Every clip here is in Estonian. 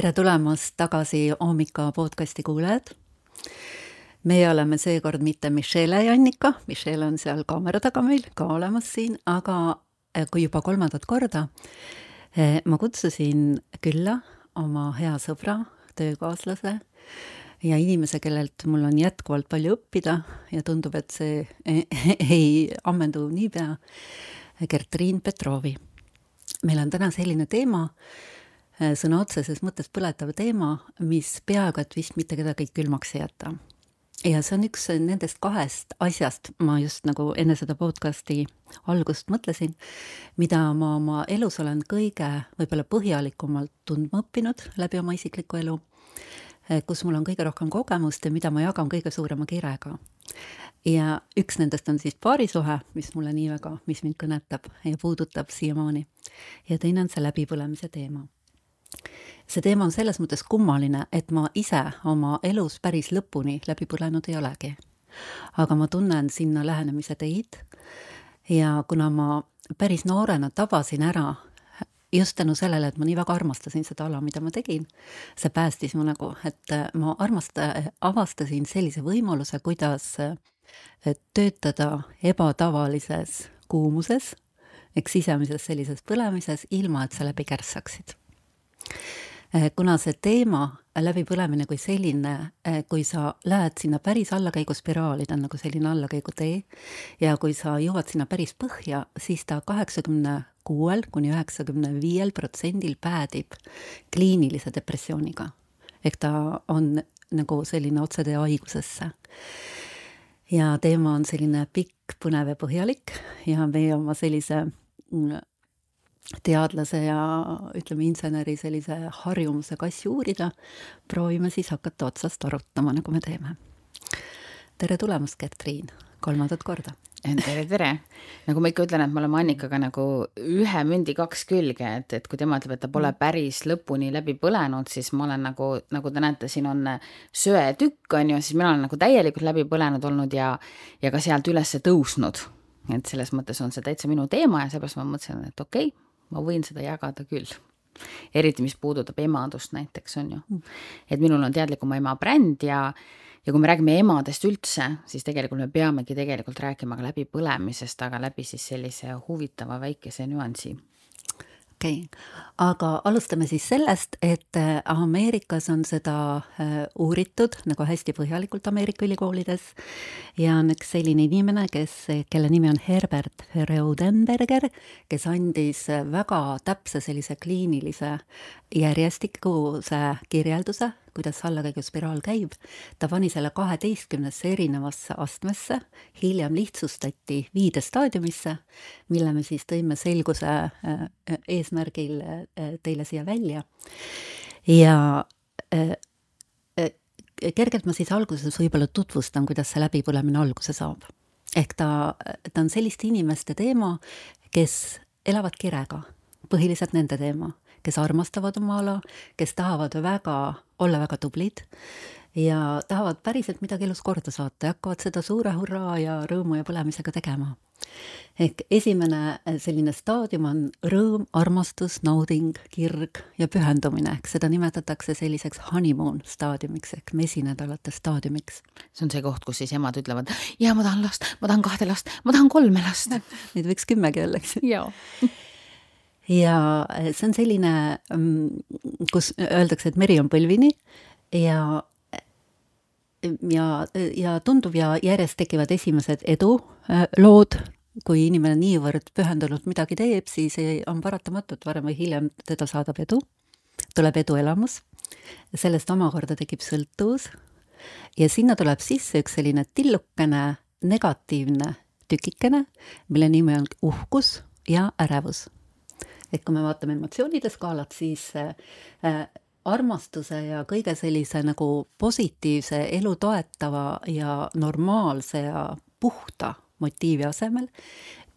tere tulemast tagasi Oomika podcasti kuulajad. meie oleme seekord mitte Michelle ja Annika, Michelle on seal kaamera taga meil ka olemas siin, aga eh, kui juba kolmandat korda, eh, ma kutsusin külla oma hea sõbra, töökaaslase ja inimese, kellelt mul on jätkuvalt palju õppida ja tundub, et see ei ammendu niipea, Gertriin Petrovi. meil on täna selline teema, sõna otseses mõttes põletav teema, mis peaaegu et vist mitte kedagi külmaks ei jäta. ja see on üks nendest kahest asjast, ma just nagu enne seda podcasti algust mõtlesin, mida ma oma elus olen kõige võib-olla põhjalikumalt tundma õppinud läbi oma isikliku elu, äh, kus mul on kõige rohkem kogemust ja mida ma jagan kõige suurema kirega ja üks nendest on siis paarisuhe, mis mulle nii väga, mis mind kõnetab ja puudutab siiamaani. ja teine on see läbipõlemise teema see teema on selles mõttes kummaline, et ma ise oma elus päris lõpuni läbi põlenud ei olegi. aga ma tunnen sinna lähenemise teid ja kuna ma päris noorena tabasin ära just tänu sellele, et ma nii väga armastasin seda ala, mida ma tegin, see päästis mu nagu, et ma armasta-, avastasin sellise võimaluse, kuidas töötada ebatavalises kuumuses ehk sisemises sellises põlemises, ilma et sa läbi kärssaksid kuna see teema, läbipõlemine kui selline, eh, kui sa lähed sinna päris allakäiguspiraali, ta on nagu selline allakäigutee, ja kui sa jõuad sinna päris põhja, siis ta kaheksakümne kuuel kuni üheksakümne viiel protsendil päädib kliinilise depressiooniga. ehk ta on nagu selline otsetee haigusesse ja teema on selline pikk, põnev ja põhjalik ja meie oma sellise mm, teadlase ja ütleme, inseneri sellise harjumuse kassi uurida, proovime siis hakata otsast arutama, nagu me teeme. tere tulemast, Gertriin, kolmandat korda! tere, tere! nagu ma ikka ütlen, et me oleme Annikaga nagu ühe mündi kaks külge, et, et kui tema ütleb, et ta pole päris lõpuni läbi põlenud, siis ma olen nagu, nagu te näete, siin on söetükk, on ju, siis mina olen nagu täielikult läbi põlenud olnud ja, ja ka sealt üles tõusnud. et selles mõttes on see täitsa minu teema ja seepärast ma mõtlesin, et okei okay,, ma võin seda jagada küll. eriti, mis puudutab emadust näiteks, on ju. Et minul on teadlikuma ema bränd ja, ja kui me räägime emadest üldse, siis tegelikult me peamegi tegelikult rääkima ka läbi põlemisest, aga läbi siis sellise huvitava väikese nüansi okei okay., aga alustame siis sellest, et äh, Ameerikas on seda äh, uuritud nagu hästi põhjalikult Ameerika ülikoolides ja on üks selline inimene, kes, kelle nimi on Herbert Reudenberger, kes andis väga täpse sellise kliinilise järjestikuse kirjelduse kuidas allakäiguspiraal käib, ta pani selle kaheteistkümnesse erinevasse astmesse, hiljem lihtsustati viide staadiumisse, mille me siis tõime selguse äh, eesmärgil äh, teile siia välja. ja äh, kergelt ma siis alguses võib-olla tutvustan, kuidas see läbipõlemine alguse saab. ehk ta, ta on selliste inimeste teema, kes elavad kirega, põhiliselt nende teema kes armastavad oma ala, kes tahavad väga olla väga tublid ja tahavad päriselt midagi elus korda saata ja hakkavad seda suure hurraa ja rõõmu ja põlemisega tegema. ehk esimene selline staadium on rõõm, armastus, nauding, kirg ja pühendumine, ehk seda nimetatakse selliseks honeymoon staadiumiks ehk mesinädalate staadiumiks. see on see koht, kus siis emad ütlevad, ja ma tahan last, ma tahan kahte last, ma tahan kolme last. Neid võiks kümmegi olla, eks ju ja see on selline, mm, kus öeldakse, et meri on põlvini ja ja, ja tundub ja järjest tekivad esimesed edulood, kui inimene niivõrd pühendunult midagi teeb, siis on paratamatu, et varem või hiljem teda saadab edu, tuleb eduelamus, sellest omakorda tekib sõltuvus. Ja sinna tuleb sisse üks selline tillukene negatiivne tükikene, mille nimi on uhkus ja ärevus et kui me vaatame emotsioonide skaalat, siis äh, armastuse ja kõige sellise nagu positiivse, elu toetava ja normaalse ja puhta motiivi asemel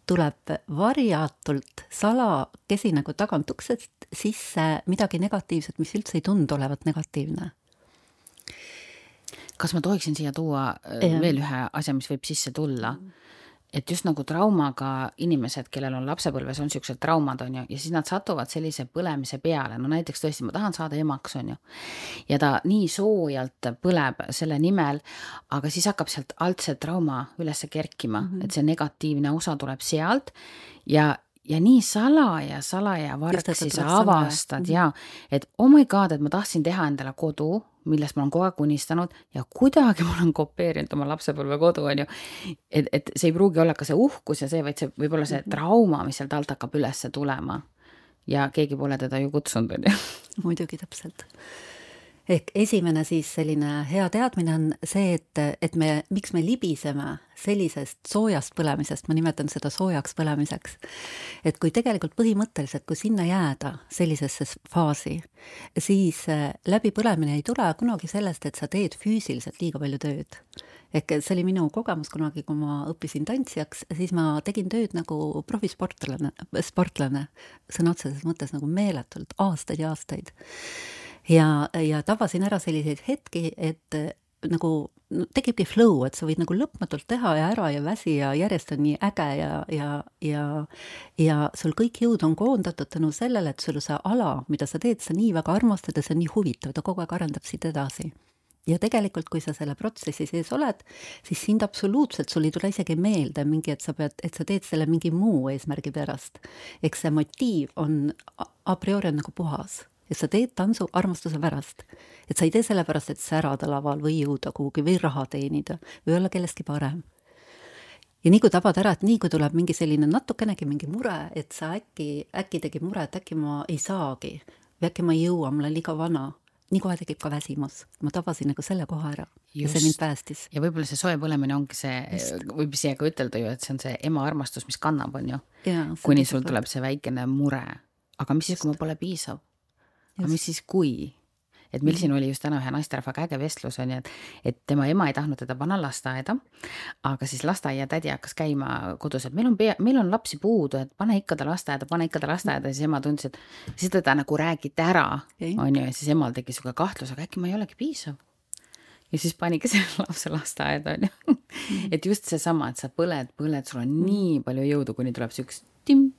tuleb varjatult salakesi nagu tagant uksest sisse midagi negatiivset, mis üldse ei tundu olevat negatiivne kas ma tohiksin siia tuua äh, ja. veel ühe asja, mis võib sisse tulla? Et just nagu traumaga inimesed, kellel on lapsepõlves on siuksed traumad, on ju, ja siis nad satuvad sellise põlemise peale, no näiteks tõesti, ma tahan saada emaks, on ju. ja ta nii soojalt põleb selle nimel, aga siis hakkab sealt alt see trauma üles kerkima mm, -hmm. et see negatiivne osa tuleb sealt ja ja nii salaja, salaja vargsi sa avastad mm -hmm. ja et oh my god, et ma tahtsin teha endale kodu, millest ma olen kogu aeg unistanud ja kuidagi ma olen kopeerinud oma lapsepõlve kodu, on ju. et, et see ei pruugi olla ka see uhkus ja see, vaid see võib olla see mhm. trauma, mis sealt alt hakkab ülesse tulema. ja keegi pole teda ju kutsunud, on ju. muidugi, täpselt ehk esimene siis selline hea teadmine on see, et, et me, miks me libiseme sellisest soojast põlemisest, ma nimetan seda soojaks põlemiseks. et kui tegelikult põhimõtteliselt, kui sinna jääda sellisesse faasi, siis äh, läbipõlemine ei tule kunagi sellest, et sa teed füüsiliselt liiga palju tööd. ehk see oli minu kogemus kunagi, kui ma õppisin tantsijaks, siis ma tegin tööd nagu profisportlane, sportlane, sõna otseses mõttes nagu meeletult, aastaid ja aastaid ja, ja tabasin ära selliseid hetki, et äh, nagu no, tekibki flow, et sa võid nagu lõpmatult teha ja ära ei väsi ja järjest on nii äge ja, ja, ja, ja sul kõik jõud on koondatud tänu sellele, et sul see ala, mida sa teed, sa nii väga armastad ja see on nii huvitav, ta kogu aeg arendab sind edasi ja tegelikult, kui sa selle protsessi sees oled, siis sind absoluutselt, sul ei tule isegi meelde mingi, et sa pead, et sa teed selle mingi muu eesmärgi pärast. eks see motiiv on a priori on nagu puhas ja sa teed tantsu armastuse pärast. et sa ei tee sellepärast, et särada laval või jõuda kuhugi või raha teenida või olla kellestki parem. ja nii kui tabad ära, et nii kui tuleb mingi selline natukenegi mingi mure, et sa äkki, äkki tegi mure, et äkki ma ei saagi või äkki ma ei jõua, ma olen liiga vana nii kohe tekib ka väsimus, ma tabasin nagu selle koha ära Just. ja see mind päästis. ja võib-olla see soe põlemine ongi see, võib isegi ka ütelda ju, et see on see ema armastus, mis kannab, on ju. kuni sul tuleb see väikene mure, aga mis siis, kui ma pole piisav? Aga mis siis, kui? et meil siin oli just täna ühe naisterahvaga äge vestlus on ju, et, et tema ema ei tahtnud teda panna lasteaeda, aga siis lasteaiatädi hakkas käima kodus, et meil on pea, meil on lapsi puudu, et pane ikka ta lasteaeda, pane ikka ta lasteaeda, siis ema tundis, et siis teda nagu räägiti ära, on ju, ja siis emal tekkis sihuke kahtlus, aga äkki ma ei olegi piisav ja siis panigi selle lapse lasteaeda onju. Mhm. et just seesama, et sa põled, põled, sul on nii palju jõudu, kuni tuleb siukest timm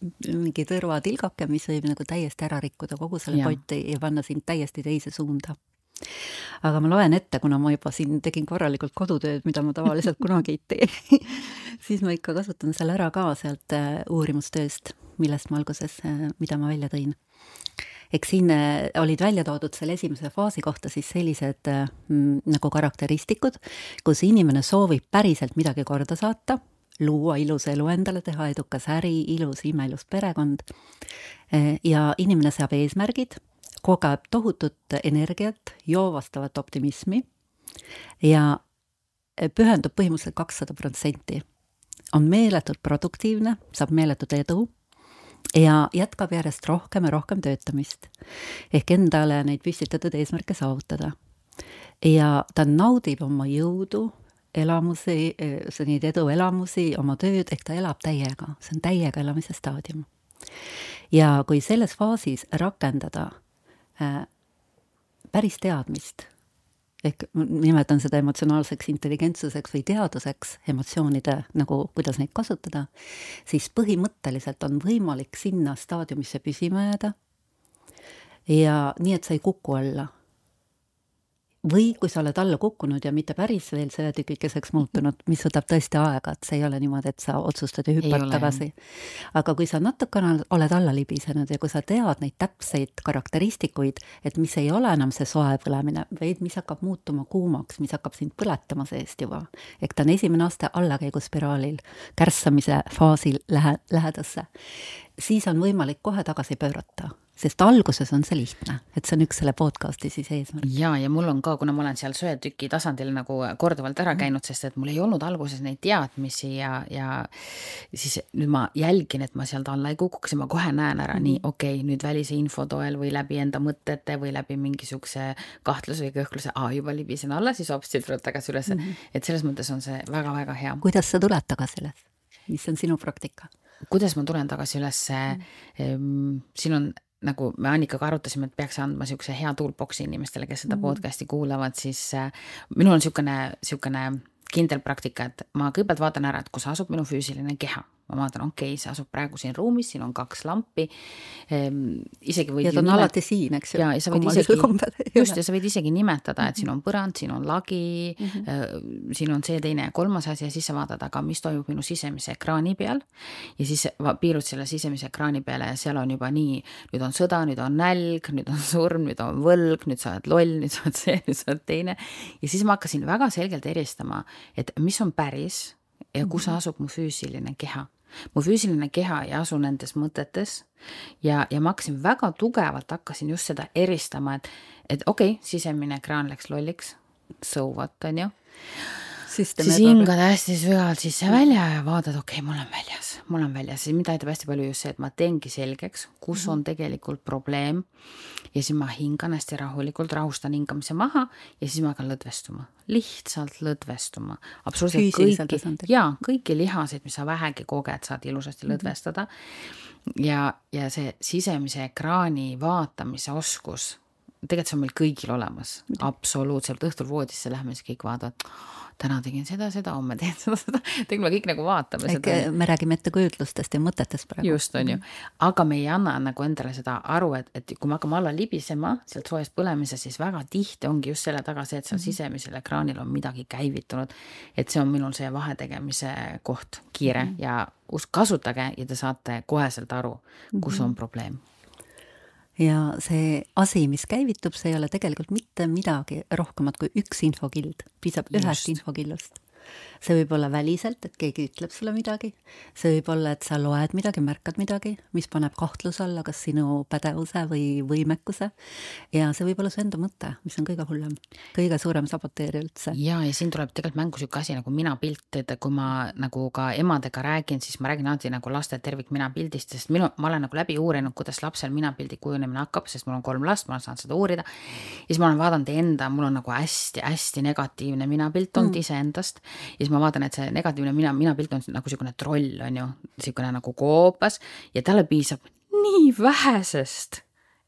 mingi tõrvatilgake, mis võib nagu täiesti ära rikkuda kogu selle poti ja panna sind täiesti teise suunda. aga ma loen ette, kuna ma juba siin tegin korralikult kodutööd, mida ma tavaliselt kunagi ei tee siis ma ikka kasutan selle ära ka sealt äh, uurimustööst, millest ma alguses, äh, mida ma välja tõin eks siin äh, olid välja toodud selle esimese faasi kohta siis sellised nagu karakteristikud, kus inimene soovib päriselt midagi korda saata luua ilus elu endale, teha edukas äri, ilus, imeilus perekond. ja inimene seab eesmärgid, kogeb tohutut energiat, joovastavat optimismi ja pühendub põhimõtteliselt kakssada protsenti. on meeletult produktiivne, saab meeletut edu ja jätkab järjest rohkem ja rohkem töötamist ehk endale neid püstitatud eesmärke saavutada. ja ta naudib oma jõudu, elamusi, eh, neid eduelamusi, oma tööd, ehk ta elab täiega, see on täiega elamise staadium. ja kui selles faasis rakendada äh, päris teadmist, ehk nimetan seda emotsionaalseks intelligentsuseks või teaduseks, emotsioonide nagu, kuidas neid kasutada, siis põhimõtteliselt on võimalik sinna staadiumisse püsima jääda ja nii, et sa ei kuku alla või kui sa oled alla kukkunud ja mitte päris veel söetükikeseks muutunud, mis võtab tõesti aega, et see ei ole niimoodi, et sa otsustad ja hüppad tagasi. aga kui sa natukene oled alla libisenud ja kui sa tead neid täpseid karakteristikuid, et mis ei ole enam see soe põlemine, vaid mis hakkab muutuma kuumaks, mis hakkab sind põletama seest juba, ehk ta on esimene aste allakäiguspiraalil, kärssamise faasil lähe, lähedasse, siis on võimalik kohe tagasi pöörata sest alguses on see lihtne, et see on üks selle podcast'i siis eesmärk. ja, ja mul on ka, kuna ma olen seal söetüki tasandil nagu korduvalt ära mhm. käinud, sest et mul ei olnud alguses neid teadmisi ja, ja siis nüüd ma jälgin, et ma sealt alla ei kukuks ja ma kohe näen ära mm, -hmm. nii okei okay,, nüüd välise info toel või läbi enda mõtete või läbi mingisuguse kahtluse või kõhkluse, aa juba libisen alla, siis hoopis tuleb tagasi üles mm. -hmm. et selles mõttes on see väga-väga hea. kuidas sa tuled tagasi üles? mis on sinu praktika? kuidas ma tulen tagasi ülesse mm., siin on nagu me Annikaga arutasime, et peaks andma niisuguse hea toolbox'i inimestele, kes seda mm. podcast'i kuulavad, siis äh, minul on niisugune, niisugune kindel praktika, et ma kõigepealt vaatan ära, et kus asub minu füüsiline keha ma vaatan, okei okay,, see asub praegu siin ruumis, siin on kaks lampi ehm,. isegi võid. ja ta on nimet... alati siin, eks ju. ja, ja sa võid isegi, just, ja sa võid isegi nimetada, et siin on põrand, siin on lagi mm, -hmm. siin on see, teine ja kolmas asi ja siis sa vaatad, aga mis toimub minu sisemise ekraani peal. ja siis piirud selle sisemise ekraani peale ja seal on juba nii, nüüd on sõda, nüüd on nälg, nüüd on surm, nüüd on võlg, nüüd sa oled loll, nüüd sa oled see, nüüd sa oled teine. ja siis ma hakkasin väga selgelt eristama, et mis on päris ja kus mhm. asub mu füüsiline keha mu füüsiline keha ei asu nendes mõtetes ja, ja ma hakkasin väga tugevalt, hakkasin just seda eristama, et, et okei okay,, sisemine ekraan läks lolliks, so what, on ju siis hingad hästi sügavalt sisse-välja ja vaatad, okei okay,, mul on väljas, mul on väljas, mind aitab hästi palju just see, et ma teengi selgeks, kus on mhm. tegelikult probleem. Ja siis ma hingan hästi rahulikult, rahustan hingamise maha ja siis ma hakkan lõdvestuma, lihtsalt lõdvestuma. absoluutselt kõiki, jaa, kõiki lihaseid, mis sa vähegi koged, saad ilusasti mm -hmm. lõdvestada. ja, ja see sisemise ekraani vaatamise oskus tegelikult see on meil kõigil olemas, absoluutselt, õhtul voodisse lähme, siis kõik vaatavad täna tegin seda, seda, homme teen seda, seda, tegelikult me kõik nagu vaatame Ehk seda. me räägime ettekujutlustest ja mõtetest praegu. just, on ju, mhm. aga me ei anna nagu endale seda aru, et, et kui me hakkame alla libisema sealt soojast põlemisest, siis väga tihti ongi just selle taga see, et seal mm -hmm. sisemisel ekraanil on midagi käivitunud. et see on minul see vahetegemise koht, kiire mm -hmm. ja kasutage ja te saate koheselt aru, kus mm -hmm. on probleem ja see asi, mis käivitub, see ei ole tegelikult mitte midagi rohkemat kui üks infokild, piisab Just. ühest infokillust see võib olla väliselt, et keegi ütleb sulle midagi, see võib olla, et sa loed midagi, märkad midagi, mis paneb kahtluse alla kas sinu pädevuse või võimekuse ja see võib olla su enda mõte, mis on kõige hullem, kõige suurem saboteerija üldse. ja, ja siin tuleb tegelikult mängu niisugune asi nagu minapilt, et kui ma nagu ka emadega räägin, siis ma räägin alati nagu laste tervikminapildist, sest minu, ma olen nagu läbi uurinud, kuidas lapsel minapildi kujunemine hakkab, sest mul on kolm last, ma olen saanud seda uurida. ja siis ma olen vaadanud enda, mul on nagu hästi-hästi negatiivne minapilt olnud mm. iseendast ja siis ma vaatan, et see negatiivne mina, minapilt on nagu niisugune troll, on ju, niisugune nagu koopas ja talle piisab nii vähesest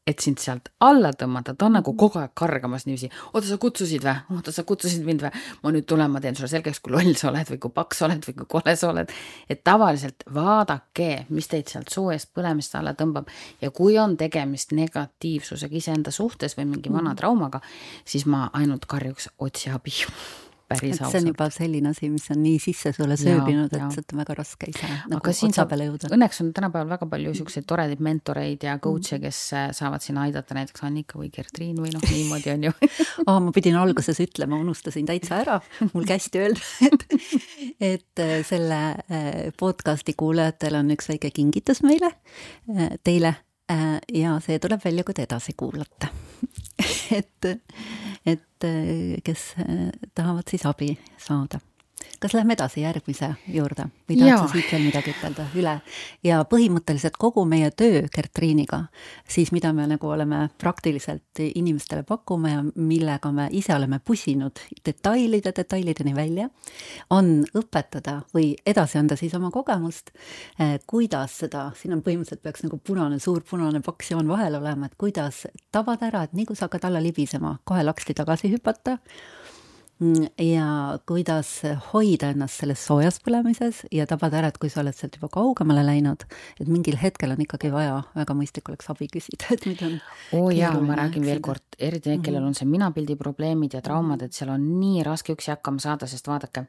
et sind sealt alla tõmmata, ta on nagu kogu aeg kargamas niiviisi. oota, sa kutsusid või? oota, sa kutsusid mind või? ma nüüd tulen, ma teen sulle selgeks, kui loll sa oled või kui paks sa oled või kui kole sa oled. et tavaliselt vaadake, mis teid sealt soo eest põlemist alla tõmbab ja kui on tegemist negatiivsusega iseenda suhtes või mingi vana traumaga, siis ma ainult karjuks otsi abi päris ausalt. see on juba selline asi, mis on nii sisse sulle sööbinud, et sealt on väga raske ise nagu aga siin saab, õnneks on tänapäeval väga palju niisuguseid toredaid mentoreid ja coach'e, kes äh, saavad siin aidata, näiteks Annika või Gertriin või noh, niimoodi on ju. Oh, ma pidin alguses ütlema, unustasin täitsa ära, mul kästi öelda, et, et äh, selle äh, podcast'i kuulajatel on üks väike kingitus meile, teile ja see tuleb välja, kui te edasi kuulate. Et, et kes tahavad siis abi saada kas lähme edasi järgmise juurde või tahad sa siit veel midagi ütelda üle? ja põhimõtteliselt kogu meie töö Gertriiniga, siis mida me nagu oleme praktiliselt inimestele pakume ja millega me ise oleme pusinud detailide detailideni välja, on õpetada või edasi anda siis oma kogemust, eh, kuidas seda, siin on põhimõtteliselt peaks nagu punane, suur punane paks joon vahel olema, et kuidas tabada ära, et nii kui sa hakkad alla libisema, kohe laksti tagasi hüpata ja kuidas hoida ennast selles soojas põlemises ja tabada ära, et kui sa oled sealt juba kaugemale läinud, et mingil hetkel on ikkagi vaja, väga mõistlik oleks abi küsida, et nüüd on oo jaa, ma räägin veel kord, eriti need, kellel mhm. on see minapildi probleemid ja traumad, et seal on nii raske üksi hakkama saada, sest vaadake,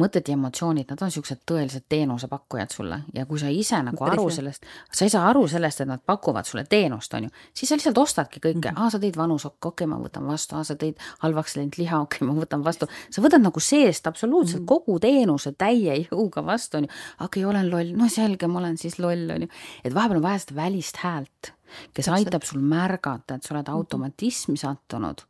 mõtted ja emotsioonid, nad on niisugused tõelised teenusepakkujad sulle. Ja kui sa ise nagu Päris aru sellest, sa ei saa aru sellest, et nad pakuvad sulle teenust, on ju, siis sa lihtsalt ostadki kõike. Mm, -hmm. aa, sa tõid vanu sokke, okei okay,, ma võtan vastu, aa, sa tõid halvaks läinud liha, okei okay,, ma võtan vastu, sa võtad nagu seest absoluutselt mm kogu teenuse täie jõuga vastu, on ju. okei olen loll, no selge, ma olen siis loll, on ju. et vahepeal on vaja seda välist häält, kes aitab sul märgata, et sa oled mhm. automatismi sattunud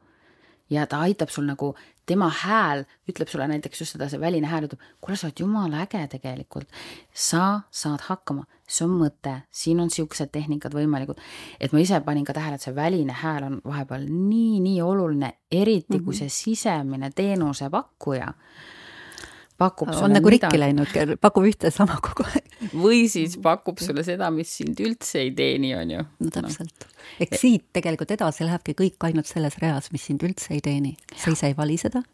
ja ta aitab sul nagu, tema hääl ütleb sulle näiteks just seda, see väline hääl ütleb, kuule, sa oled jumala äge tegelikult. sa saad hakkama, see on mõte, siin on siuksed tehnikad võimalikud. et ma ise panin ka tähele, et see väline hääl on vahepeal nii-nii oluline, eriti mm -hmm. kui mhm. see sisemine teenusepakkuja pakub on nagu rikki mida... läinud, pakub ühte sama kogu aeg. või siis pakub sulle seda, mis sind üldse ei teeni, on ju. no täpselt no.. eks siit tegelikult edasi lähebki kõik ainult selles reas, mis sind üldse ei teeni. sa ise ei vali seda.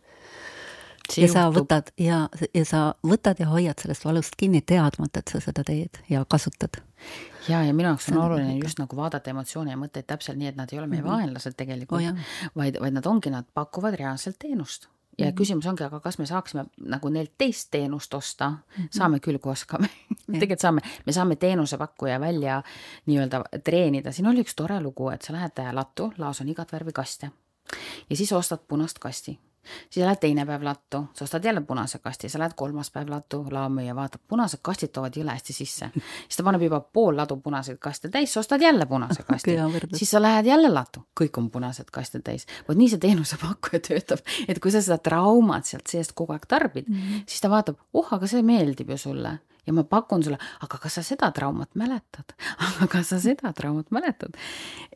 ja sa võtad ja, ja sa võtad ja hoiad sellest valust kinni, teadmata, et sa seda teed ja kasutad. ja, ja minu jaoks on oluline just nagu vaadata emotsioone ja mõtteid täpselt nii, et nad ei ole meie -hmm. vaenlased tegelikult oh,, vaid, vaid nad ongi, nad pakuvad reaalselt teenust ja -hmm. küsimus ongi, aga kas me saaksime nagu neilt teist teenust osta? -hmm. saame küll, kui oskame. Tegelikult saame, me saame teenusepakkuja välja nii-öelda treenida, siin oli üks tore lugu, et sa lähed lattu, laos on igat värvi kaste. Ja siis ostad punast kasti siis lähed teine päev lattu, sa ostad jälle punase kasti, sa lähed kolmas päev lattu, laomüüja vaatab, punased kastid toovad jõle hästi sisse. siis ta paneb juba pool ladu punaseid kaste täis, sa ostad jälle punase kasti siis sa lähed jälle lattu, kõik on punased kastid täis. vot nii see teenusepakkuja töötab, et kui sa seda traumat sealt seest kogu aeg tarbid mm, -hmm. siis ta vaatab, oh, aga see meeldib ju sulle ja ma pakun sulle, aga kas sa seda traumat mäletad, aga kas sa seda traumat mäletad?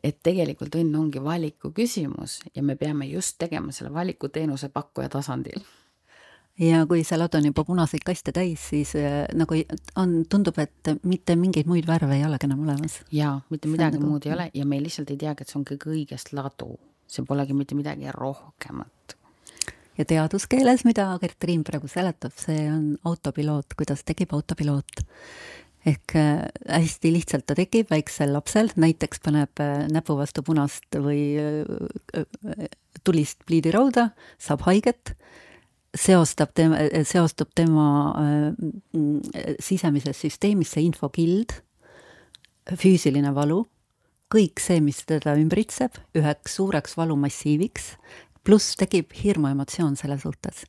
et tegelikult õnn ongi valiku küsimus ja me peame just tegema selle valiku teenusepakkuja tasandil. Ja kui see laud on juba punaseid kaste täis, siis äh, nagu on, tundub, et mitte mingeid muid värve ei olegi enam olemas. jaa, mitte midagi nagu... muud ei ole ja me lihtsalt ei teagi, et see on kõige õigest ladu, see polegi mitte midagi rohkemat ja teaduskeeles, mida Gert Riim praegu seletab, see on autopiloot, kuidas tekib autopiloot. ehk äh, hästi lihtsalt ta tekib väiksel lapsel, näiteks paneb äh, näpu vastu punast või äh, tulist pliidirauda, saab haiget, seostab tema, seostub tema sisemises süsteemis see infokild, füüsiline valu, kõik see, mis teda ümbritseb, üheks suureks valumassiiviks pluss tekib hirmuemotsioon selle suhtes.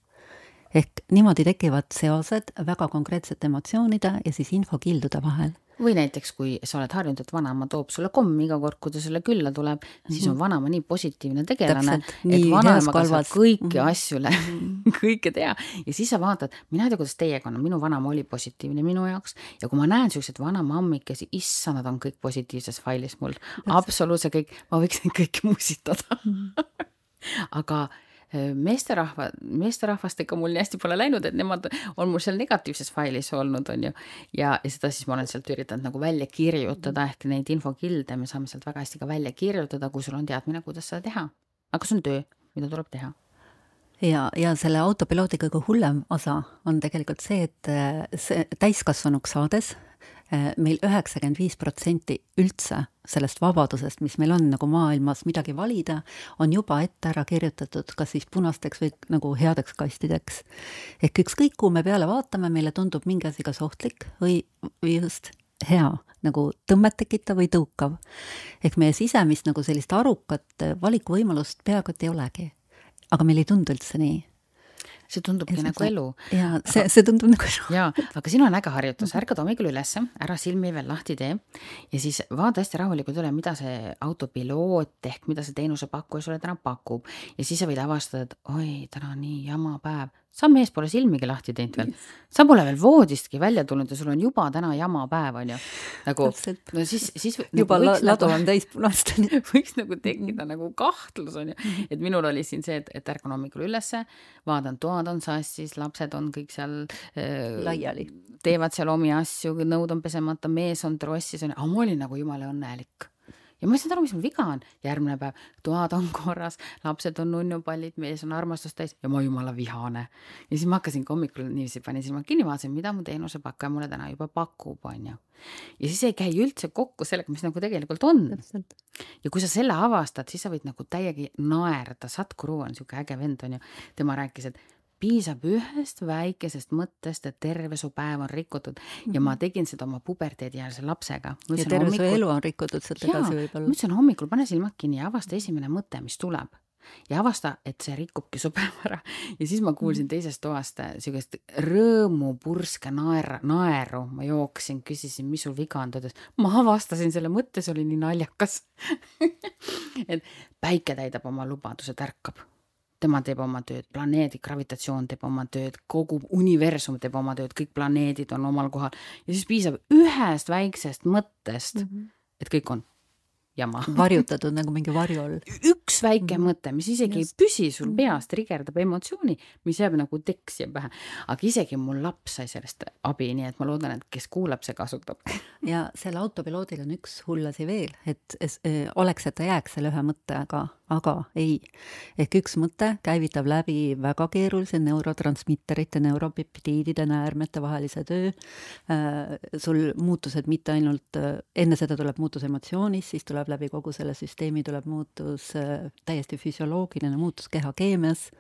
ehk niimoodi tekivad seosed väga konkreetsete emotsioonide ja siis infokildude vahel või näiteks, kui sa oled harjunud, et vanaema toob sulle kommi iga kord, kui ta sulle külla tuleb, siis on mhm. vanaema nii positiivne tegelane, et vanaemaga saab kõiki mm -hmm. asju mm, kõike teha ja siis sa vaatad, mina ei tea, kuidas teiega on, minu vanaema oli positiivne minu jaoks ja kui ma näen siukseid vanamammikesi, issand, nad on kõik positiivses failis mul, absoluutselt kõik, ma võiks neid kõiki musitada. -hmm aga äh, meesterahva, meesterahvastega mul nii hästi pole läinud, et nemad on mul seal negatiivses failis olnud, on ju. ja, ja seda siis ma olen sealt üritanud nagu välja kirjutada, ehk neid infokilde me saame sealt väga hästi ka välja kirjutada, kui sul on teadmine, kuidas seda teha. aga see on töö, mida tuleb teha ja, ja selle autopiloodi kõige hullem osa on tegelikult see, et äh, see täiskasvanuks saades meil üheksakümmend viis protsenti üldse sellest vabadusest, mis meil on nagu maailmas midagi valida, on juba ette ära kirjutatud, kas siis punasteks või nagu headeks kastideks. ehk ükskõik, kuhu me peale vaatame, meile tundub mingi asi kas ohtlik või, või just hea, nagu tõmmet tekitav või tõukav. ehk meie sisemist nagu sellist arukat valikuvõimalust peaaegu et ei olegi. aga meil ei tundu üldse nii see tundubki ja nagu elu. ja see, see tundub nagu elu. jaa, aga siin on äge harjutus, ärkad hommikul ülesse, ära silmi veel lahti tee. Ja siis vaata hästi rahulikult üle, mida see autopiloot ehk mida see teenusepakkuja sulle täna pakub. Ja siis sa võid avastada, et oi, täna on nii jama päev sa mees pole silmigi lahti teinud veel, sa pole veel voodistki välja tulnud ja sul on juba täna jama päev, onju. nagu, no siis, siis juba nagu, ladu nagu, on täis punast võiks nagu tekkida nagu kahtlus, onju. et minul oli siin see, et, et ärkan hommikul ülesse, vaatan, toad on sassis, lapsed on kõik seal äh, laiali, teevad seal omi asju, nõud on pesemata, mees on trossis, onju, aga ma olin nagu jumala õnnelik ja ma ei saanud aru, mis mul viga on. järgmine päev, toad on korras, lapsed on nunnupallid, mees on armastust täis ja ma jumala vihane. ja siis ma hakkasin hommikul niiviisi, panin silmad kinni, vaatasin, mida mu teenusepakkuja mulle täna juba pakub, onju. ja siis ei käi üldse kokku sellega, mis nagu tegelikult on. ja kui sa selle avastad, siis sa võid nagu täiega naerda, Satguru on sihuke äge vend, onju. tema rääkis, et piisab ühest väikesest mõttest, et terve su päev on rikutud mm -hmm. ja ma mhm. tegin seda oma puberteediealise lapsega. ja terve hommikul... su elu on rikutud sealt edasi võib-olla. ma ütlesin hommikul, pane silmad kinni ja avasta esimene mõte, mis tuleb ja avasta, et see rikubki su päeva ära. ja siis ma kuulsin mhm. teisest toast siukest rõõmupurske naer, naeru, ma jooksin, küsisin, mis sul viga on, ta ütles, ma avastasin selle mõtte, see oli nii naljakas et päike täidab oma lubaduse, tärkab tema teeb oma tööd, planeedi gravitatsioon teeb oma tööd, kogu universum teeb oma tööd, kõik planeedid on omal kohal ja siis piisab ühest väiksest mõttest mm, -hmm. et kõik on jama. varjutatud nagu mingi varju all. üks väike mm mõte, mis isegi Just. ei püsi sul mhm. peas, trigerdab emotsiooni, mis jääb nagu tekk siia pähe. aga isegi mul laps sai sellest abi, nii et ma loodan, et kes kuulab, see kasutab. ja sel autopiloodil on üks hull asi veel, et oleks, et ta jääks selle ühe mõttega aga ei. ehk üks mõte käivitab läbi väga keerulise neurotransmitterite, neuropeptiidide, näärmete vahelise töö. Äh, sul muutused mitte ainult, äh, enne seda tuleb muutus emotsioonis, siis tuleb läbi kogu selle süsteemi tuleb muutus, äh, täiesti füsioloogiline muutus kehakeemias.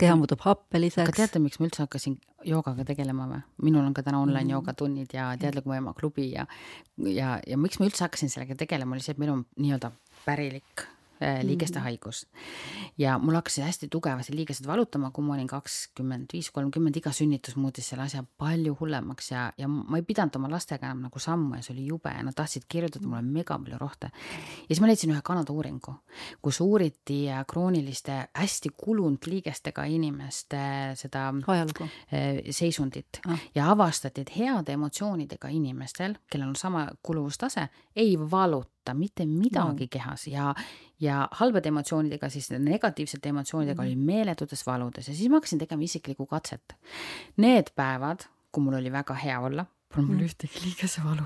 keha muutub happeliseks. aga teate, miks ma üldse hakkasin joogaga tegelema või? minul on ka täna online mm -hmm. joogatunnid ja Teadliku Ema klubi ja, ja, ja miks ma üldse hakkasin sellega tegelema, oli see, et meil on nii-öelda pärilik liigeste mhm. haigus. ja mul hakkasid hästi tugevasti liigesed valutama, kui ma olin kakskümmend viis, kolmkümmend, iga sünnitus muutis selle asja palju hullemaks ja, ja ma ei pidanud oma lastega enam nagu sammu ja see oli jube ja nad tahtsid kirjutada mulle mega palju rohte. ja siis ma leidsin ühe Kanada uuringu, kus uuriti äh, krooniliste hästi kulunud liigestega inimeste seda ajalugu, äh, seisundit ah. ja avastati, et heade emotsioonidega inimestel, kellel on sama kuluvustase, ei valuta tunda mitte midagi no. kehas ja, ja halbade emotsioonidega, siis negatiivsete emotsioonidega mm. oli meeletutes valudes ja siis ma hakkasin tegema isiklikku katset. Need päevad, kui mul oli väga hea olla, pole mul mm. ühtegi liigesevalu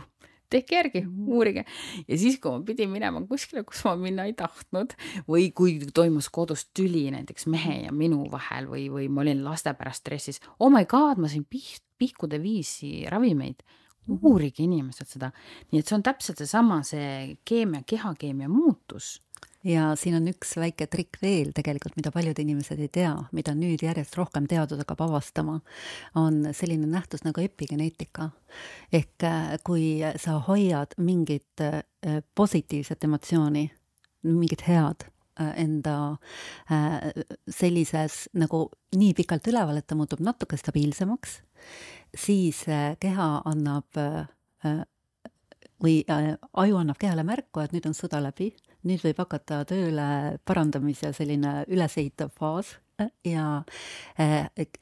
tehke järgi, mm. uurige. ja siis, kui ma pidin minema kuskile, kus ma minna ei tahtnud või kui toimus kodus tüli näiteks mehe ja minu vahel või, või ma olin laste pärast stressis, oh my god, ma sain piht, pihkude viisi ravimeid uurige inimesed seda. nii et see on täpselt seesama, see keemia, kehakeemia muutus ja siin on üks väike trikk veel tegelikult, mida paljud inimesed ei tea, mida nüüd järjest rohkem teadus hakkab avastama, on selline nähtus nagu epigeneetika. ehk äh, kui sa hoiad mingit äh, positiivset emotsiooni, mingit head enda sellises nagu nii pikalt üleval, et ta muutub natuke stabiilsemaks siis äh, keha annab äh, äh, või aju annab kehale märku, et nüüd on sõda läbi, nüüd võib hakata tööle parandamise selline ülesehitav faas ja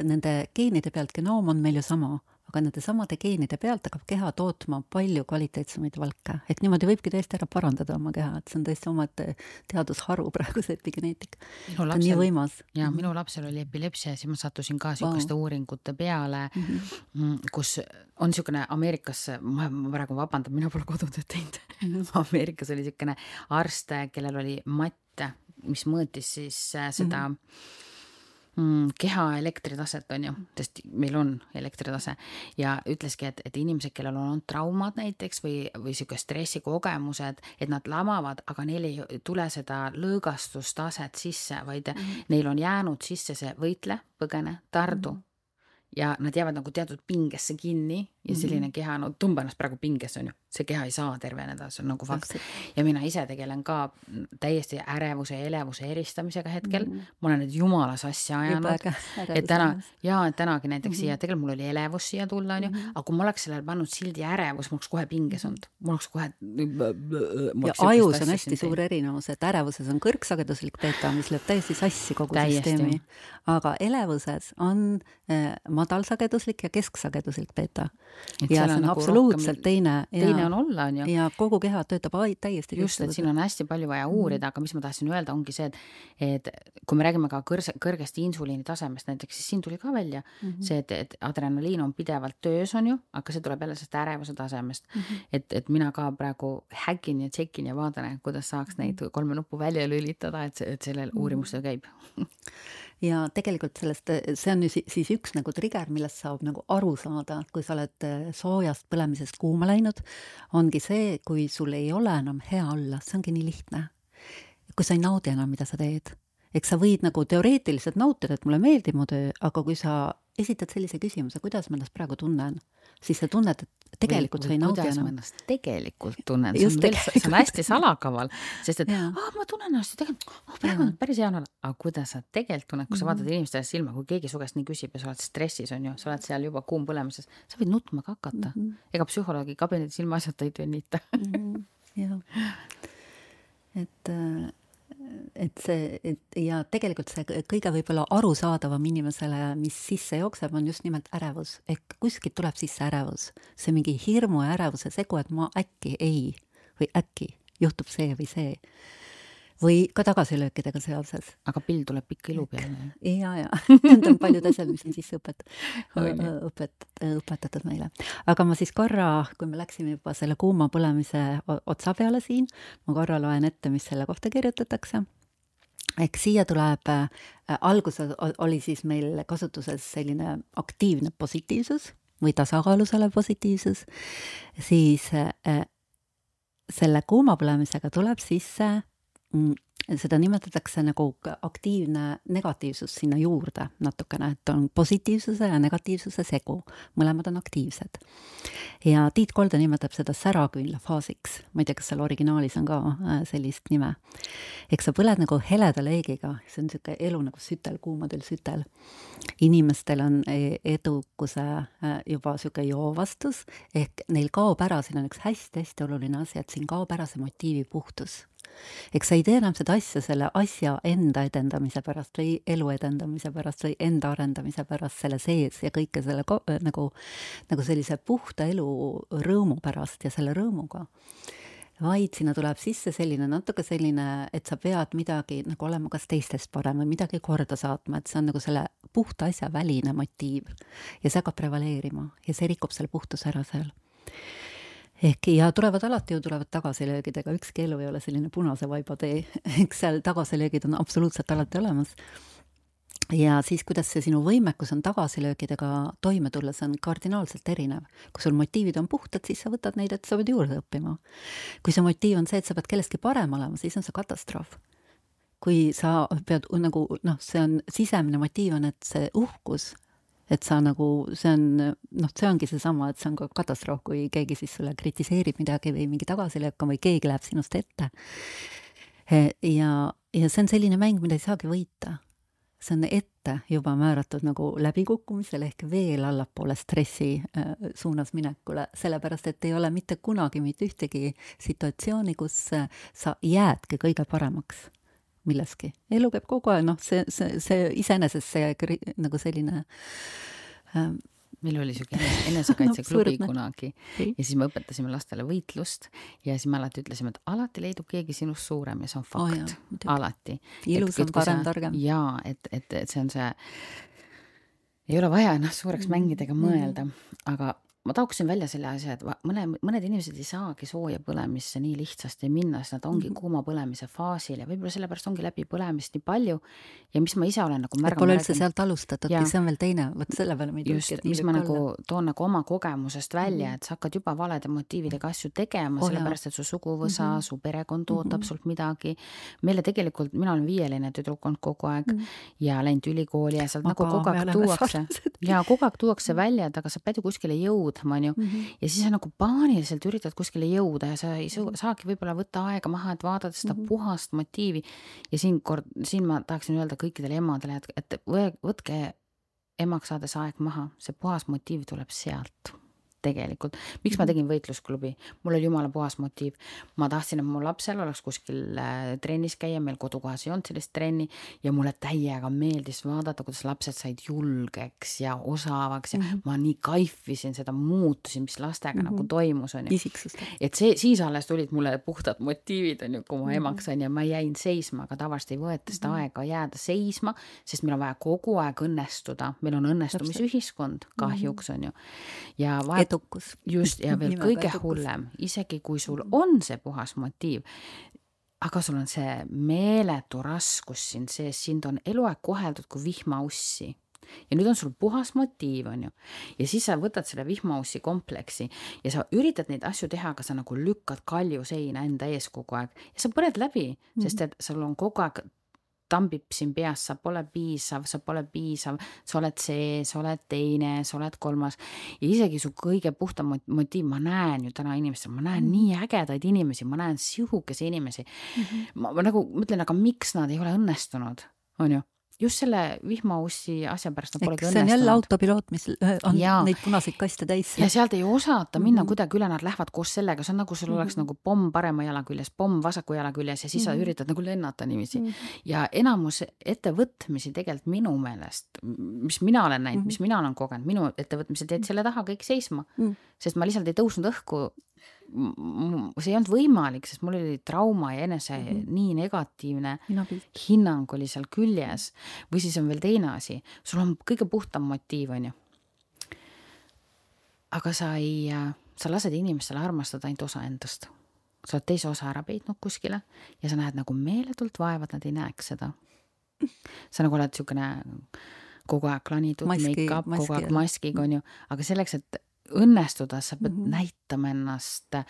nende geenide pealt genoom on meil ju sama aga nende samade geenide pealt hakkab keha tootma palju kvaliteetsemaid valke, ehk niimoodi võibki täiesti ära parandada oma keha, et see on täiesti omaette teadusharu praegu see epigeneetika. see on nii võimas. ja minu lapsel oli epilepsia ja siis ma sattusin ka niisuguste wow. uuringute peale mhm. mm, -hmm. kus on niisugune Ameerikas, ma, praegu vabandan, mina pole kodutööd teinud. -hmm. Ameerikas oli niisugune arst, kellel oli matt, mis mõõtis siis äh, seda mm -hmm mm, keha elektritaset, on ju, sest meil on elektritase ja ütleski, et, et inimesed, kellel on olnud traumad näiteks või, või sihuke stressikogemused, et nad lamavad, aga neil ei tule seda lõõgastustaset sisse, vaid mm -hmm. neil on jäänud sisse see võitle, põgene, tardu mm. -hmm ja nad jäävad nagu teatud pingesse kinni ja mhm. selline keha, no tõmba ennast praegu pingesse, on ju, see keha ei saa terveneda, see on nagu fakt. ja mina ise tegelen ka täiesti ärevuse ja elevuse eristamisega hetkel mm. -hmm. ma olen nüüd jumala sassi ajanud, et täna ja tänagi näiteks mm -hmm. siia, tegelikult mul oli elevus siia tulla, onju, mhm. aga kui ma oleks sellele pannud sildi ärevus, mul oleks kohe pinges olnud, mul oleks kohe. ja ajus on hästi suur erinevus, et ärevuses on kõrgsageduslik beeta, mis lööb täiesti sassi kogu täiesti. süsteemi, aga elevuses on äh, madalsageduslik ja kesksageduslik beeta et ja see on nagu absoluutselt rohkem, teine. teine on olla, on ju. ja kogu keha töötab täiesti just, et siin on hästi palju vaja uurida mm, -hmm. aga mis ma tahtsin öelda, ongi see, et, et kui me räägime ka kõrse, kõrgest insuliini tasemest näiteks, siis siin tuli ka välja mm -hmm. see, et, et adrenaliin on pidevalt töös, on ju, aga see tuleb jälle sellest ärevuse tasemest mm. -hmm. et, et mina ka praegu häkin ja tšekin ja vaatan, kuidas saaks neid mhm. kolme nuppu välja lülitada, et, et sellel mhm. uurimustel käib ja tegelikult sellest, see on ju siis üks nagu trigger, millest saab nagu aru saada, kui sa oled äh, soojast põlemisest kuuma läinud, ongi see, kui sul ei ole enam hea olla, see ongi nii lihtne. kui sa ei naudi enam, mida sa teed. eks sa võid nagu teoreetiliselt nautida, et mulle meeldib mu töö, aga kui sa esitad sellise küsimuse, kuidas ma ennast praegu tunnen, siis sa tunned, et tegelikult või, sa ei naudi enam. ennast tegelikult tunnen, see on veel, see on hästi salakaval, sest et aa, ma tunnen ennast tegelikult, oh, praegu on päris hea olla, aga kuidas sa tegelikult tunned, kui sa vaatad mm -hmm. inimestele silma, kui keegi su käest nii küsib ja sa oled stressis, on ju, sa oled seal juba kuum põlemises, sa võid nutma ka hakata mm. -hmm. ega psühholoogi kabinetis ilma asjata ei tönita mm. -hmm. jah, et äh, et see, et ja tegelikult see kõige võib-olla arusaadavam inimesele, mis sisse jookseb, on just nimelt ärevus, ehk kuskilt tuleb sisse ärevus. see mingi hirmu ja ärevuse segu, et ma äkki ei või äkki juhtub see või see või ka tagasilöökidega seoses. aga pill tuleb pikka ilu peale. ja, ja need on paljud asjad, mis on sisse õpet-, õpet-, õpetatud meile. aga ma siis korra, kui me läksime juba selle kuuma põlemise otsa peale siin, ma korra loen ette, mis selle kohta kirjutatakse ehk siia tuleb äh,, alguses oli siis meil kasutuses selline aktiivne positiivsus või tasakaalus olev positiivsus, siis äh, selle kuumapõlemisega tuleb sisse seda nimetatakse nagu aktiivne negatiivsus sinna juurde natukene, et on positiivsuse ja negatiivsuse segu, mõlemad on aktiivsed. ja Tiit Kolde nimetab seda säraküünla faasiks, ma ei tea, kas seal originaalis on ka äh, sellist nime. eks sa põled nagu heleda leegiga, see on niisugune elu nagu sütel, kuumadel sütel. inimestel on e-, edukuse äh, juba niisugune joovastus, ehk neil kaob ära, siin on üks hästi-hästi oluline asi, et siin kaob ära see motiivi puhtus eks sa ei tee enam seda asja selle asja enda edendamise pärast või elu edendamise pärast või enda arendamise pärast selle sees ja kõike selle nagu, nagu sellise puhta elu rõõmu pärast ja selle rõõmuga vaid sinna tuleb sisse selline natuke selline, et sa pead midagi nagu olema kas teistest parem või midagi korda saatma, et see on nagu selle puhta asja väline motiiv. ja see hakkab prevaleerima ja see rikub selle puhtuse ära seal ehk ja tulevad alati ju tulevad tagasilöögidega, ükski elu ei ole selline punase vaiba tee, eks seal tagasilöögid on absoluutselt alati olemas. ja siis, kuidas see sinu võimekus on tagasilöökidega toime tulla, see on kardinaalselt erinev. kui sul motiivid on puhtad, siis sa võtad neid, et sa pead juurde õppima. kui see motiiv on see, et sa pead kellestki parem olema, siis on see katastroof kui sa pead nagu noh, see on sisemine motiiv on, et see uhkus et sa nagu, see on, noh, see ongi seesama, et see on ka katastroof, kui keegi siis sulle kritiseerib midagi või mingi tagasilöök on või keegi läheb sinust ette. ja, ja see on selline mäng, mida ei saagi võita. see on ette juba määratud nagu läbikukkumisele ehk veel allapoole stressi äh, suunas minekule, sellepärast et ei ole mitte kunagi mitte ühtegi situatsiooni, kus äh, sa jäädki kõige paremaks milleski. elu käib kogu aeg, noh, see, see, see iseenesest see nagu selline ähm, meil oli niisugune enesekaitseklubi no, kunagi ja siis me õpetasime lastele võitlust ja siis me alati ütlesime, et alati leidub keegi sinust suurem ja see on fakt oh, alati. ilus on parem, targem. jaa, et, et, et see on see, ei ole vaja ennast suureks mm. mängida ega mõelda, aga ma tooksin välja selle asja, et mõne, mõned inimesed ei saagi sooja põlemisse nii lihtsasti minna, sest nad ongi mm -hmm. kuuma põlemise faasil ja võib-olla sellepärast ongi läbipõlemist nii palju. ja mis ma ise olen nagu märganud. Pole üldse sealt alustatudki, see on veel teine, vot selle peale ma ei et mis ma nagu toon nagu oma kogemusest välja mm, -hmm. et sa hakkad juba valede motiividega asju tegema oh,, sellepärast et su suguvõsa mm, -hmm. su perekond ootab mm -hmm. sult midagi. meile tegelikult, mina olen viieline tüdruk olnud kogu aeg mm -hmm. ja läinud ülikooli ja sealt nagu kogu aeg tuuakse ja kogu aeg tuuakse välja, et aga sa pead ju kuskile jõudma jõudma, on ju mm. -hmm. ja siis sa nagu paaniliselt üritad kuskile jõuda ja sa ei mm -hmm. saagi võib-olla võtta aega maha, et vaadata seda mm -hmm. puhast motiivi. ja siin kord, siin ma tahaksin öelda kõikidele emadele, et, et võtke emaks saades aeg maha, see puhas motiiv tuleb sealt tegelikult. miks ma mhm. tegin võitlusklubi, mul oli jumala puhas motiiv. ma tahtsin, et mu lapsel oleks kuskil äh, trennis käia, meil kodukohas ei olnud sellist trenni ja mulle täiega meeldis vaadata, kuidas lapsed said julgeks ja osavaks ja mm -hmm. ma nii kaifisin seda muutusi, mis lastega mm -hmm. nagu mhm. toimus, on ju. et see, siis alles tulid mulle puhtad motiivid, on ju, kui ma -hmm. emaks sain ja ma jäin seisma, aga tavaliselt ei võeta seda mm -hmm. aega jääda seisma, sest meil on vaja kogu aeg õnnestuda, meil on õnnestumisühiskond kahjuks, on ju. ja vahet edukus. just, ja veel kõige edukus. hullem, isegi kui sul on see puhas motiiv, aga sul on see meeletu raskus siin sees, sind on eluaeg koheldud kui vihmaussi ja nüüd on sul puhas motiiv, on ju. ja siis sa võtad selle vihmaussi kompleksi ja sa üritad neid asju teha, aga sa nagu lükkad kaljuseina enda ees kogu aeg ja sa põled läbi mm, -hmm. sest et sul on kogu aeg tambib siin peas, sa pole piisav, sa pole piisav, sa oled see, sa oled teine, sa oled kolmas. ja isegi su kõige puhtam motiiv, ma näen ju täna inimestel, ma näen mm -hmm. nii ägedaid inimesi, ma näen sihukesi inimesi mm. -hmm. ma, ma nagu mõtlen, aga miks nad ei ole õnnestunud, on ju just selle vihmaussi asja pärast nad polegi õnnestunud. see on jälle autopiloot, mis äh, on ja. neid punaseid kaste täis. ja sealt ei osata minna mm -hmm. kuidagi üle, nad lähevad koos sellega, see on nagu sul oleks mm -hmm. nagu pomm parema jala küljes, pomm vasaku jala küljes ja siis mm -hmm. sa mhm. üritad nagu lennata niiviisi mm. -hmm. ja enamus ettevõtmisi tegelikult minu meelest, mis mina olen näinud mm, -hmm. mis mina olen kogenud, minu ettevõtmised jäid selle taha kõik seisma mm, -hmm. sest ma lihtsalt ei tõusnud õhku see ei olnud võimalik, sest mul oli trauma ja enese mm -hmm. nii negatiivne hinnang oli seal küljes. või siis on veel teine asi, sul on kõige puhtam motiiv, on ju. aga sa ei, sa lased inimestele armastada ainult osa endast. sa oled teise osa ära peitnud kuskile ja sa näed nagu meeletult vaeva, et nad ei näeks seda. sa nagu oled niisugune kogu aeg klanitud, make-up, kogu aeg maskiga, on ju, aga selleks, et õnnestuda, sa pead mm -hmm. näitama ennast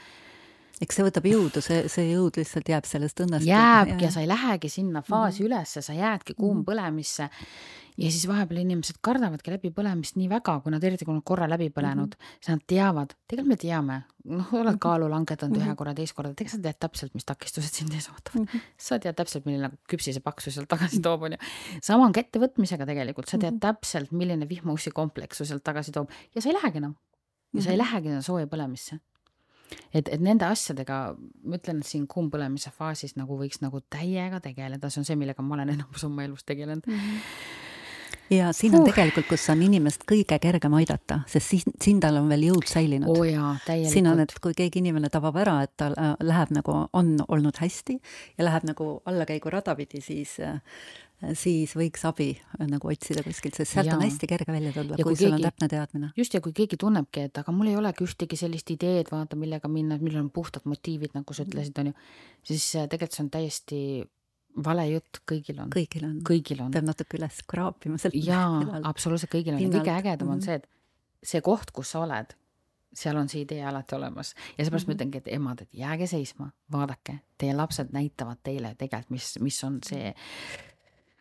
eks see võtab jõudu, see, see jõud lihtsalt jääb sellest õnnest. jääbki ja. ja sa ei lähegi sinna faasi mm -hmm. ülesse, sa jäädki kuumpõlemisse. -hmm. ja siis vahepeal inimesed kardavadki läbipõlemist nii väga, kui nad eriti, kui nad korra läbi põlenud mm, -hmm. siis nad teavad, tegelikult me teame, noh, oled mhm. kaalu langetanud mm -hmm. ühe korra, teist korda, tegelikult sa tead täpselt, mis takistused sind ees ootavad mm. -hmm. sa tead täpselt, milline nagu küpsise paksu sealt tagasi toob, onju. sama on ka ettevõtmisega tegelikult, sa tead mm -hmm. täpselt, milline vihmaussi kompleks su sealt tagasi toob ja sa ei lähegi enam. Ja sa ei mhm. lähegi enam sooja põlemisse et, et nende asjadega, ma ütlen, et siin kuumpõlemise faasis nagu võiks nagu täiega tegeleda, see on see, millega ma olen enamus oma elus tegelenud mm. -hmm ja siin on uh. tegelikult, kus on inimest kõige kergem aidata, sest siin, siin tal on veel jõud säilinud oh. siin on, et kui keegi inimene tabab ära, et tal äh, läheb nagu, on olnud hästi ja läheb nagu allakäigurada pidi, siis äh, siis võiks abi äh, nagu otsida kuskilt, sest sealt ja. on hästi kerge välja tulla, kui, kui sul on täpne teadmine. just, ja kui keegi tunnebki, et aga mul ei olegi ühtegi sellist ideed, vaata, millega minna, millel on puhtad motiivid, nagu sa ütlesid, on ju, siis äh, tegelikult see on täiesti vale jutt, kõigil on. kõigil on. kõigil on. peab natuke üles kraapima sealt. jaa, absoluutselt kõigil on ja kõige ägedam on mhm. see, et see koht, kus sa oled, seal on see idee alati olemas ja seepärast mm -hmm. ma mhm. ütlengi, et emad, et jääge seisma, vaadake, teie lapsed näitavad teile tegelikult, mis, mis on see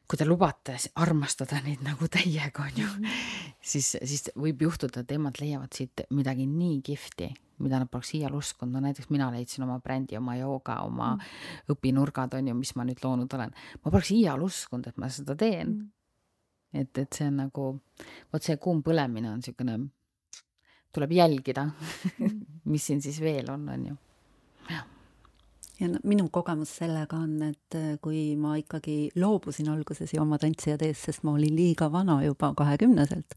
kui te lubate armastada neid nagu täiega, on ju, mhm. siis, siis võib juhtuda, et emad leiavad siit midagi nii kihvti, mida nad poleks iial uskunud, no näiteks mina leidsin oma brändi, oma jooga, oma mm. õpinurgad, on ju, mis ma nüüd loonud olen. ma poleks iial uskunud, et ma seda teen mm.. et, et see on nagu, vot see kuum põlemine on niisugune, tuleb jälgida mm. mis siin siis veel on, on ju. jah ja no minu kogemus sellega on, et äh, kui ma ikkagi loobusin alguses jooma tantsija teest, sest ma olin liiga vana juba kahekümneselt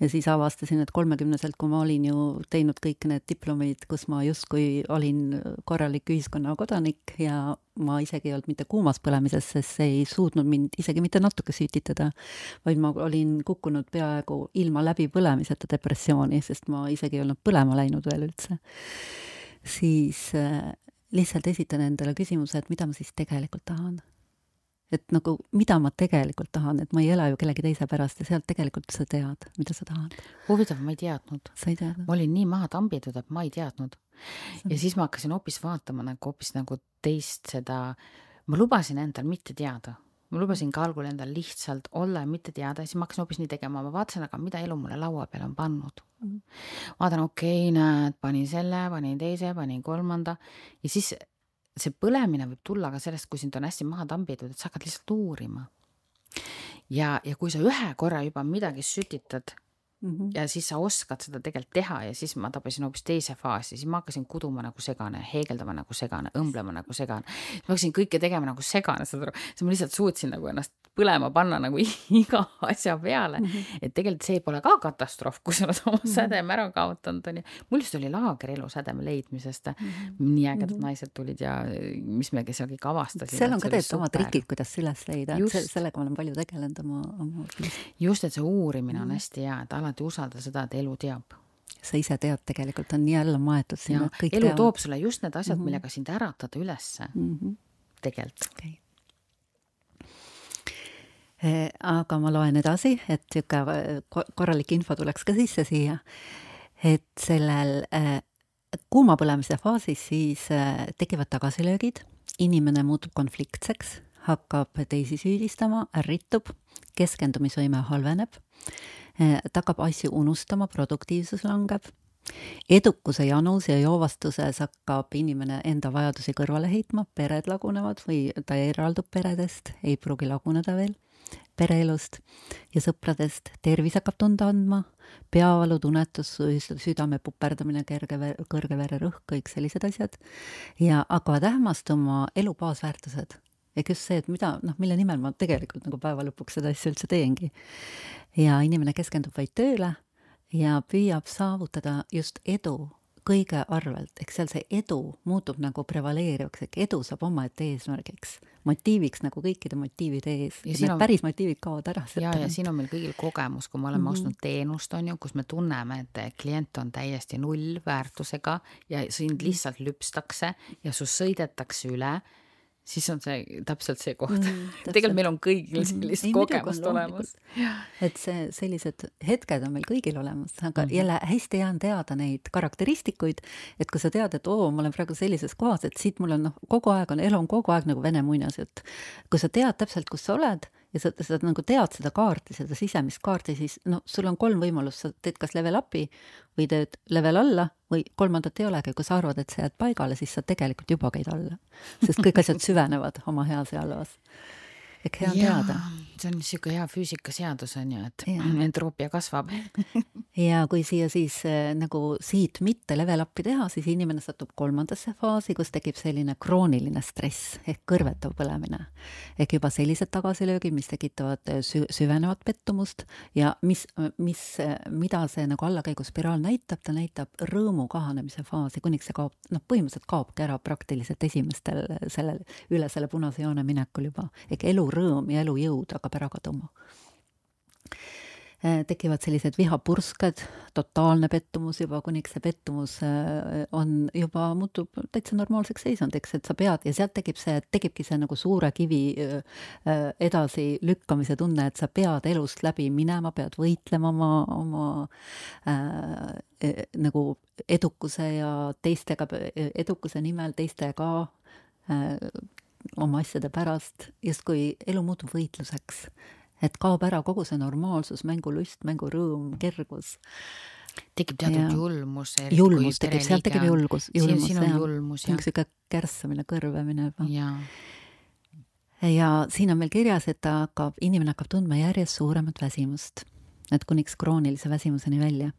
ja siis avastasin, et kolmekümneselt, kui ma olin ju teinud kõik need diplomid, kus ma justkui olin korralik ühiskonnakodanik ja ma isegi ei olnud mitte kuumas põlemises, sest see ei suutnud mind isegi mitte natuke sütitada, vaid ma olin kukkunud peaaegu ilma läbipõlemiseta depressiooni, sest ma isegi ei olnud põlema läinud veel üldse. Siis äh, lihtsalt esitan endale küsimuse, et mida ma siis tegelikult tahan. et nagu, mida ma tegelikult tahan, et ma ei ela ju kellegi teise pärast ja sealt tegelikult sa tead, mida sa tahad. huvitav, ma ei teadnud. sa ei teadnud? ma olin nii maha tambitud, et ma ei teadnud. ja siis ma hakkasin hoopis vaatama nagu hoopis nagu teist seda, ma lubasin endal mitte teada ma lubasin ka algul endal lihtsalt olla ja mitte teada ja siis ma hakkasin hoopis nii tegema, ma vaatasin, aga mida elu mulle laua peale on pannud mm. -hmm. vaatan, okei okay,, näed, panin selle, panin teise, panin kolmanda ja siis see põlemine võib tulla ka sellest, kui sind on hästi maha tambitud, et sa hakkad lihtsalt uurima. ja, ja kui sa ühe korra juba midagi sütitad Mm -hmm. ja siis sa oskad seda tegelikult teha ja siis ma tabasin hoopis teise faasi, siis ma hakkasin kuduma nagu segane, heegeldama nagu segane, õmblema nagu segane. ma hakkasin kõike tegema nagu segane, saad aru, siis ma lihtsalt suutsin nagu ennast põlema panna nagu iga asja peale mm. -hmm. et tegelikult see pole ka katastroof, kui sa oled oma mm -hmm. sädeme ära kaotanud, onju. mul just oli laagerelu sädeme leidmisest mm. -hmm. nii ägedad mm -hmm. naised tulid ja mis me seal kõik avastasime. seal on ka tegelikult oma trikid, kuidas üles leida, sellega ma olen palju tegelenud oma, oma. just, et see uurimine on mm -hmm. hästi hea, et alati usalda seda, et elu teab sa ise tead tegelikult, on nii alla maetud sinna. elu teavad. toob sulle just need asjad mm, -hmm. millega sind äratada ülesse mm -hmm. tegelikult okay Eh, aga ma loen edasi, et niisugune korralik info tuleks ka sisse siia, et sellel eh, kuumapõlemise faasis siis eh, tekivad tagasilöögid, inimene muutub konfliktseks, hakkab teisi süüdistama, ärritub, keskendumisvõime halveneb, ta hakkab asju unustama, produktiivsus langeb, edukuse janus ja joovastuses hakkab inimene enda vajadusi kõrvale heitma, pered lagunevad või ta eraldub peredest, ei pruugi laguneda veel pereelust ja sõpradest, tervis hakkab tunda andma, peavalu, tunnetus, südame puperdamine, kerge, kõrge vererõhk, kõik sellised asjad, ja hakkavad ähmastuma elu baasväärtused. Ehk just see, et mida, noh, mille nimel ma tegelikult nagu päeva lõpuks seda asja üldse teengi. ja inimene keskendub vaid tööle ja püüab saavutada just edu kõige arvelt, eks seal see edu muutub nagu prevaleerivaks, ehk edu saab omaette eesmärgiks, motiiviks nagu kõikide motiivide ees. ja need on... päris motiivid kaovad ära. ja, ja siin on meil kõigil kogemus, kui me oleme mm -hmm. ostnud teenust, on ju, kus me tunneme, et klient on täiesti nullväärtusega ja sind lihtsalt lüpstakse ja su sõidetakse üle siis on see täpselt see koht mm,. tegelikult meil on kõigil mhm. sellist mm, kogemust olemas. et see, sellised hetked on meil kõigil olemas, aga mm -hmm. jälle hästi hea on teada neid karakteristikuid, et kui sa tead, et oo, ma olen praegu sellises kohas, et siit mul on noh, kogu aeg on, elu on kogu aeg nagu vene muinasjutt. kui sa tead täpselt, kus sa oled ja sa, sa nagu tead seda kaarti, seda sisemist kaarti, siis no sul on kolm võimalust, sa teed kas level up'i või teed level alla või kolmandat ei olegi, kui sa arvad, et sa jääd paigale, siis sa tegelikult juba käid alla. sest kõik asjad süvenevad oma heas ja halvas ehk hea on teada. See on niisugune hea füüsikaseadus on ju, et entroopia kasvab. Ja kui siia siis äh, nagu siit mitte level up'i teha, siis inimene satub kolmandasse faasi, kus tekib selline krooniline stress ehk kõrvetav põlemine. ehk juba sellised tagasilöögid, mis tekitavad äh, sü süvenevat pettumust ja mis, mis, äh, mida see nagu allakäiguspiraal näitab, ta näitab rõõmu kahanemise faasi, kuniks see kaob, noh, põhimõtteliselt kaobki ära praktiliselt esimestel sellel, üle selle punase joone minekul juba, ehk elu rõõm ja elujõud hakkab ära kaduma. Äh, tekivad sellised vihapursked, totaalne pettumus juba, kuniks see pettumus äh, on juba, muutub täitsa normaalseks seisundiks, et sa pead ja sealt tekib see, tekibki see nagu suure kivi äh, edasilükkamise tunne, et sa pead elust läbi minema, pead võitlema oma, oma äh, nagu edukuse ja teistega, edukuse nimel teistega oma asjade pärast, justkui elu muutub võitluseks. et kaob ära kogu see normaalsus, mängulust, mängurõõm, kergus. tekib teatud ja. julmus. julmus tekib, sealt tekib julgus, julmus, siin on julmus, jah. niisugune kärssamine, kõrvemine juba. ja siin on veel kirjas, et ta hakkab, inimene hakkab tundma järjest suuremat väsimust, et kuniks kroonilise väsimuseni välja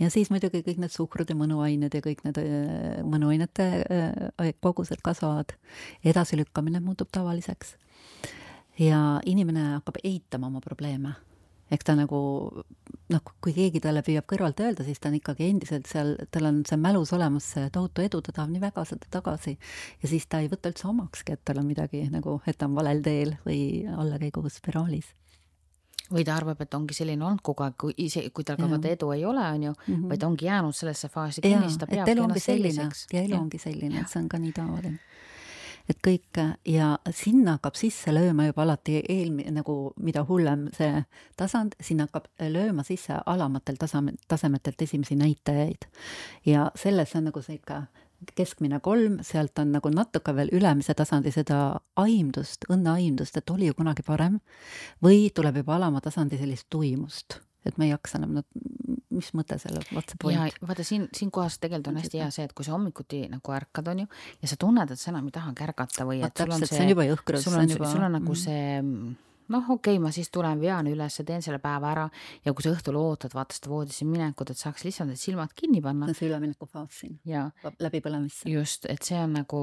ja siis muidugi kõik need suhkrud ja mõnuained ja kõik need äh, mõnuainete äh, kogused kasvavad. edasilükkamine muutub tavaliseks. ja inimene hakkab eitama oma probleeme. eks ta nagu noh, kui keegi talle püüab kõrvalt öelda, siis ta on ikkagi endiselt seal, tal on see mälus olemas see tohutu edu, ta tahab nii väga seda tagasi. ja siis ta ei võta üldse omakski, et tal on midagi nagu, et ta on valel teel või allakäiguspiraalis või ta arvab, et ongi selline olnud kogu aeg, kui ise, kui tal ka vaata edu ei ole, on ju mm, -hmm. vaid ongi jäänud sellesse faasi kinni, siis ta peabki ennast selliseks. ja elu ongi selline, et see on ka nii tavaline. et kõik ja sinna hakkab sisse lööma juba alati eelmine, nagu mida hullem see tasand, sinna hakkab lööma sisse alamatel tasame, tasemetelt esimesi näitajaid. ja selles on nagu see ikka keskmine kolm, sealt on nagu natuke veel ülemise tasandi seda aimdust, õnneaimdust, et oli ju kunagi parem, või tuleb juba alama tasandi sellist tuimust, et me ei jaksa enam, no mis mõte sellel, what's the point? ja vaata siin, siinkohas tegelikult on hästi hea see, et kui sa hommikuti nagu ärkad, on ju, ja sa tunned, et sa enam ei tahagi ärgata või et sul on see, see on juba jõhkrus, sul on, sul on nagu mm. see noh, okei okay,, ma siis tulen, vean üles, teen selle päeva ära ja kui sa õhtul ootad, vaata seda voodisse minekut, et saaks lihtsalt need silmad kinni panna. see üleminekufaas siin, läbipõlemisse. just, et see on nagu,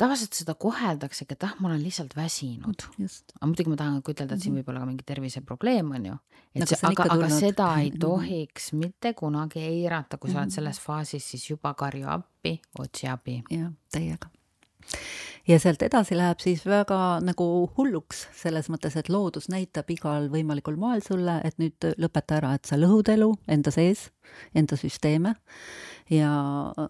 tavaliselt seda koheldaksegi, et ah, ma olen lihtsalt väsinud. aga muidugi ma tahan ka ütelda, et siin mhm. võib olla ka mingi terviseprobleem, on ju. et nagu see, aga, aga seda ei mhm. tohiks mitte kunagi eirata, kui sa oled mhm. selles faasis, siis juba karju appi, otsi abi. jah, täiega ja sealt edasi läheb siis väga nagu hulluks, selles mõttes, et loodus näitab igal võimalikul moel sulle, et nüüd lõpeta ära, et sa lõhud elu enda sees, enda süsteeme ja,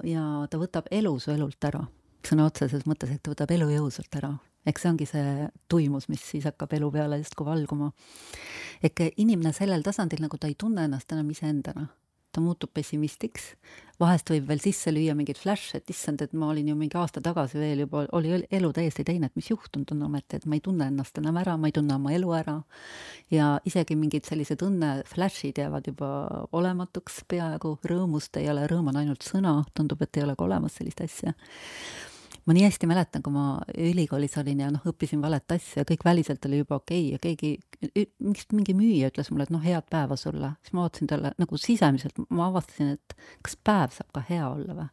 ja ta võtab elu su elult ära, sõna otseses mõttes, et ta võtab elujõu sult ära. eks see ongi see tuimus, mis siis hakkab elu peale justkui valguma. ehk inimene sellel tasandil, nagu ta ei tunne ennast enam iseendana ta muutub pessimistiks, vahest võib veel sisse lüüa mingeid flash'e, et issand, et ma olin ju mingi aasta tagasi veel juba, oli elu täiesti teine, et mis juhtunud on ometi, et ma ei tunne ennast enam ära, ma ei tunne oma elu ära. ja isegi mingid sellised õnne flash'id jäävad juba olematuks peaaegu, rõõmust ei ole, rõõm on ainult sõna, tundub, et ei ole ka olemas sellist asja ma nii hästi mäletan, kui ma ülikoolis olin ja noh, õppisin valet asja ja kõik väliselt oli juba okei okay ja keegi, mingist mingi müüja ütles mulle, et noh, head päeva sulle, siis ma vaatasin talle nagu sisemiselt, ma avastasin, et kas päev saab ka hea olla või?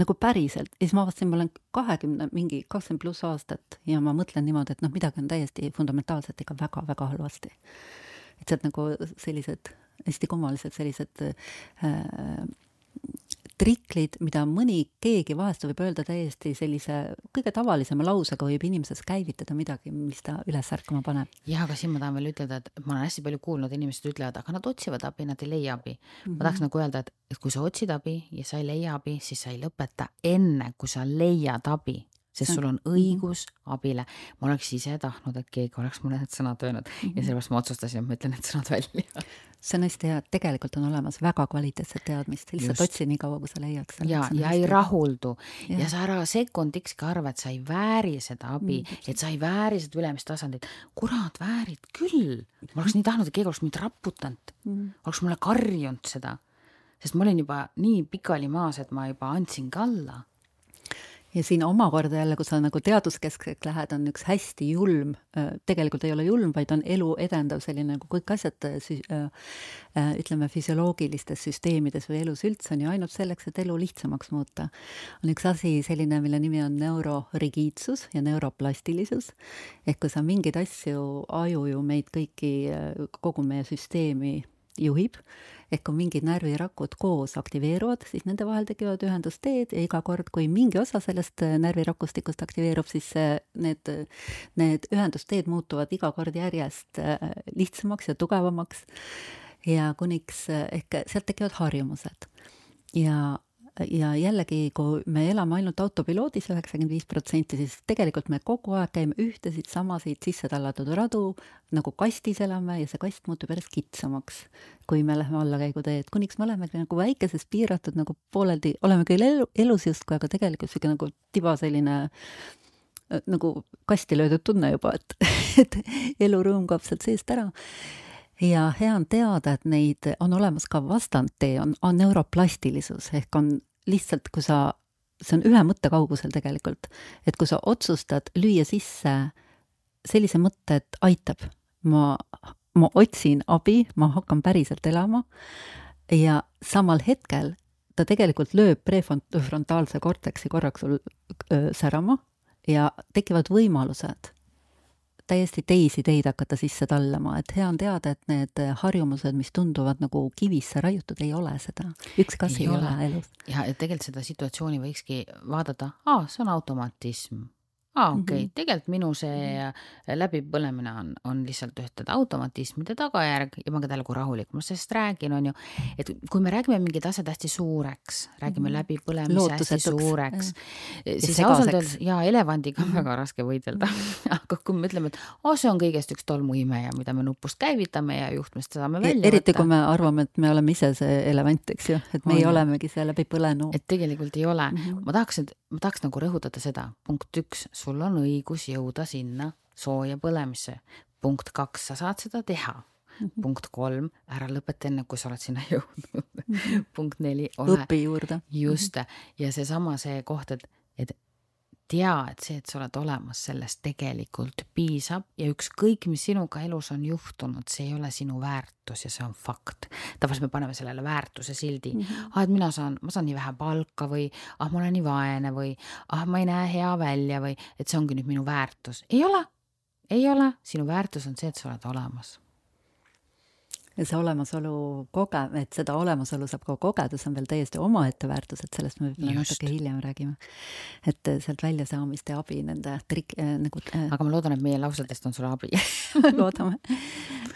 Nagu päriselt. Ja siis ma avastasin, ma olen kahekümne, mingi kakskümmend pluss aastat ja ma mõtlen niimoodi, et noh, midagi on täiesti fundamentaalselt ikka väga-väga halvasti. et sealt nagu sellised hästi kummalised sellised äh, triklid, mida mõni, keegi vahest võib öelda täiesti sellise kõige tavalisema lausega võib inimeses käivitada midagi, mis ta üles ärkama paneb. jah, aga siin ma tahan veel ütelda, et ma olen hästi palju kuulnud, inimesed ütlevad, aga nad otsivad abi, nad ei leia abi mm. -hmm. ma tahaks nagu öelda, et, et kui sa otsid abi ja sa ei leia abi, siis sa ei lõpeta enne, kui sa leiad abi sest sul on mhm. õigus abile. ma oleks ise tahtnud, et keegi oleks mulle need sõnad öelnud ja sellepärast ma otsustasin, et ma ütlen need sõnad välja. see on hästi hea, tegelikult on olemas väga kvaliteetset teadmist, lihtsalt otsi nii kaua, kui sa leiad. ja, ja ei rahuldu ja. ja sa ära sekundiks arva, et sa ei vääri seda abi mm, -hmm. et sa ei vääri seda ülemist tasandit. kurat, väärid küll. ma oleks nii tahtnud, et keegi oleks mind raputanud mm, -hmm. oleks mulle karjunud seda, sest ma olin juba nii pikali maas, et ma juba andsin ka alla ja siin omakorda jälle, kui sa nagu teaduskeskseks lähed, on üks hästi julm, äh, tegelikult ei ole julm, vaid on elu edendav selline nagu kõik asjad äh, äh, ütleme, füsioloogilistes süsteemides või elus üldse on ju ainult selleks, et elu lihtsamaks muuta. on üks asi selline, mille nimi on neurorigiidsus ja neuroplastilisus, ehk kui sa mingeid asju, aju ju meid kõiki, kogu meie süsteemi juhib, ehk kui mingid närvirakud koos aktiveeruvad, siis nende vahel tekivad ühendusteed ja iga kord, kui mingi osa sellest äh, närvirakustikust aktiveerub, siis need, need ühendusteed muutuvad iga kord järjest äh, lihtsamaks ja tugevamaks ja kuniks äh, ehk sealt tekivad harjumused. ja ja jällegi, kui me elame ainult autopiloodis üheksakümmend viis protsenti, siis tegelikult me kogu aeg käime ühtesid samasid sisse tallatud radu, nagu kastis elame ja see kast muutub järjest kitsamaks, kui me läheme allakäiguteed, kuniks me olemegi nagu väikeses piiratud nagu pooleldi, oleme küll elu, elus justkui, aga tegelikult sihuke nagu tiba selline äh, nagu kasti löödud tunne juba, et, et elurõõm kaob sealt seest ära. Ja hea on teada, et neid on olemas ka vastandtee, on, on neuroplastilisus ehk on lihtsalt, kui sa, see on ühe mõtte kaugusel tegelikult, et kui sa otsustad lüüa sisse sellise mõtte, et aitab, ma, ma otsin abi, ma hakkan päriselt elama ja samal hetkel ta tegelikult lööb prefrontaalse korteksi korraks sul särama ja tekivad võimalused täiesti teisi teid hakata sisse tallama, et hea on teada, et need harjumused, mis tunduvad nagu kivisse raiutud, ei ole seda. ükski asi ei, ei ole elus. ja, ja tegelikult seda situatsiooni võikski vaadata, aa, see on automatism aa, okei okay. mm -hmm., tegelikult minu see mhm. läbipõlemine on, on lihtsalt ühtede automatismide tagajärg ja ma ka täiega rahulik, ma sellest räägin, on ju, et kui me räägime mingid asjad hästi suureks, räägime mm -hmm. läbipõlemise hästi suureks, siis ausalt öeldes jaa, elevandiga on mhm. väga raske võidelda aga kui me ütleme, et oh,, see on kõigest üks tolmuimeja, mida me nupust käivitame ja juhtmest saame e-, välja eriti võtta. kui me arvame, et me oleme ise see elevant, eks ju, et meie on. olemegi see läbipõlenu. et tegelikult ei ole mm, -hmm. ma tahaks, ma tahaks nagu rõhutada seda, punkt üks, sul on õigus jõuda sinna sooja põlemisse. punkt kaks, sa saad seda teha Mm -hmm. punkt kolm, ära lõpeta enne, kui sa oled sinna jõudnud. -hmm. punkt neli, ole. õpi juurde. just ja seesama see koht, et, et tea, et see, et sa oled olemas, sellest tegelikult piisab ja ükskõik, mis sinuga elus on juhtunud, see ei ole sinu väärtus ja see on fakt. tavaliselt me paneme sellele väärtuse sildi mm, -hmm. ah, et mina saan, ma saan nii vähe palka või ah, ma olen nii vaene või ah, ma ei näe hea välja või et see ongi nüüd minu väärtus. ei ole, ei ole, sinu väärtus on see, et sa oled olemas ja see olemasolu koge-, et seda olemasolu saab ka kogeda, see on veel täiesti omaette väärtus, et sellest me võib-olla natuke hiljem räägime. et äh, sealt väljasaamist ja abi nende trik- äh,, nagu äh, aga ma loodan, et meie lausetest on sulle abi. Loodame,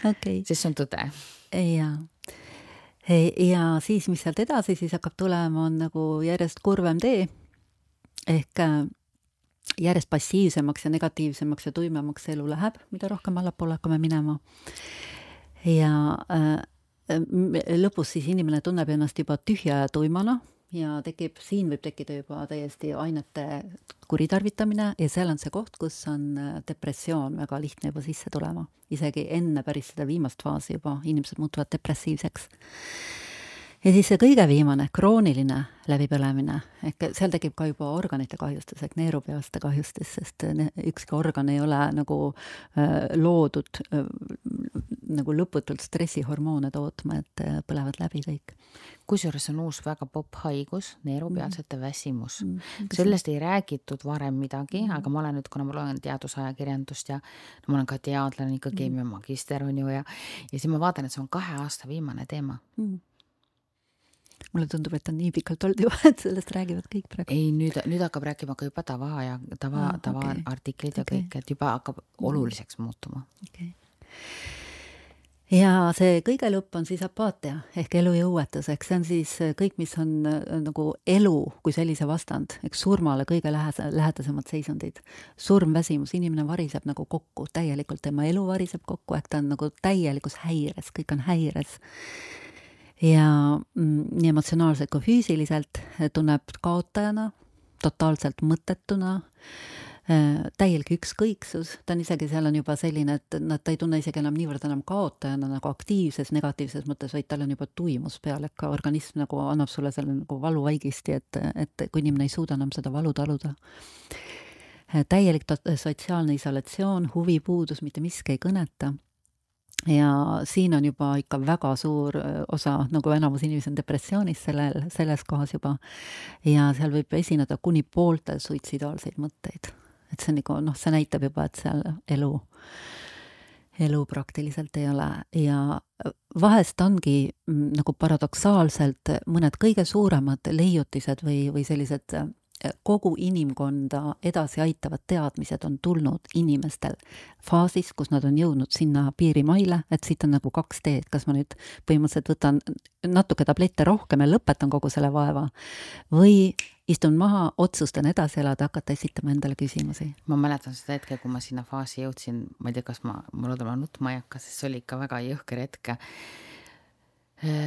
okei. Okay.. sest see on tõde. jaa. Ja siis, mis sealt edasi siis hakkab tulema, on nagu järjest kurvem tee. Ehk järjest passiivsemaks ja negatiivsemaks ja tuimemaks see elu läheb, mida rohkem allapoole hakkame minema ja äh, lõpus siis inimene tunneb ennast juba tühja ja tuimana ja tekib, siin võib tekkida juba täiesti ainete kuritarvitamine ja seal on see koht, kus on äh, depressioon väga lihtne juba sisse tulema. isegi enne päris seda viimast faasi juba inimesed muutuvad depressiivseks ja siis see kõige viimane, krooniline läbipõlemine, ehk seal tekib ka juba organite kahjustus ehk neerupeaste kahjustus, sest ükski organ ei ole nagu äh, loodud äh, nagu lõputult stressihormoone tootma, et äh, põlevad läbi kõik. kusjuures on uus väga popp haigus, neerupealsete mm. väsimus mm. -hmm. sellest ei räägitud varem midagi mm, -hmm. aga ma olen nüüd, kuna ma loen teadusajakirjandust ja no, ma olen ka teadlane, ikka keemiamagister on ju ja, ja siis ma vaatan, et see on kahe aasta viimane teema mm. -hmm mulle tundub, et on nii pikalt olnud juba, et sellest räägivad kõik praegu. ei, nüüd, nüüd hakkab rääkima ka juba tava ja tava ah,, tavaartiklid okay. ja kõik, et juba hakkab oluliseks muutuma okay ja see kõige lõpp on siis apaatia ehk elujõuetus, eks see on siis kõik, mis on äh, nagu elu kui sellise vastand, eks surmale kõige lähese, lähedasemad seisundid. surm, väsimus, inimene variseb nagu kokku täielikult, tema elu variseb kokku, ehk ta on nagu täielikus häires, kõik on häires. ja mm, nii emotsionaalselt kui füüsiliselt tunneb kaotajana, totaalselt mõttetuna Äh, täielik ükskõiksus, ta on isegi, seal on juba selline, et nad, ta ei tunne isegi enam niivõrd enam kaotajana nagu aktiivses negatiivses mõttes, vaid tal on juba tuimus peal, et ka organism nagu annab sulle selle nagu valuvaigisti, et, et kui inimene ei suuda enam seda valu taluda. Äh, täielik sotsiaalne isolatsioon, huvipuudus, mitte miski ei kõneta ja siin on juba ikka väga suur äh, osa, nagu enamus inimesi on depressioonis sellel, selles kohas juba. ja seal võib esineda kuni pooltel suitsidaalseid mõtteid et see nagu noh, see näitab juba, et seal elu, elu praktiliselt ei ole. Ja vahest ongi mm, nagu paradoksaalselt mõned kõige suuremad leiutised või, või sellised kogu inimkonda edasi aitavad teadmised on tulnud inimestel faasis, kus nad on jõudnud sinna piirimaile, et siit on nagu kaks teed, kas ma nüüd põhimõtteliselt võtan natuke tablette rohkem ja lõpetan kogu selle vaeva või istun maha, otsustan edasi elada, hakata esitama endale küsimusi. ma mäletan seda hetke, kui ma sinna faasi jõudsin, ma ei tea, kas ma, ma loodan, ma nutma ei hakka, sest see oli ikka väga jõhker hetk.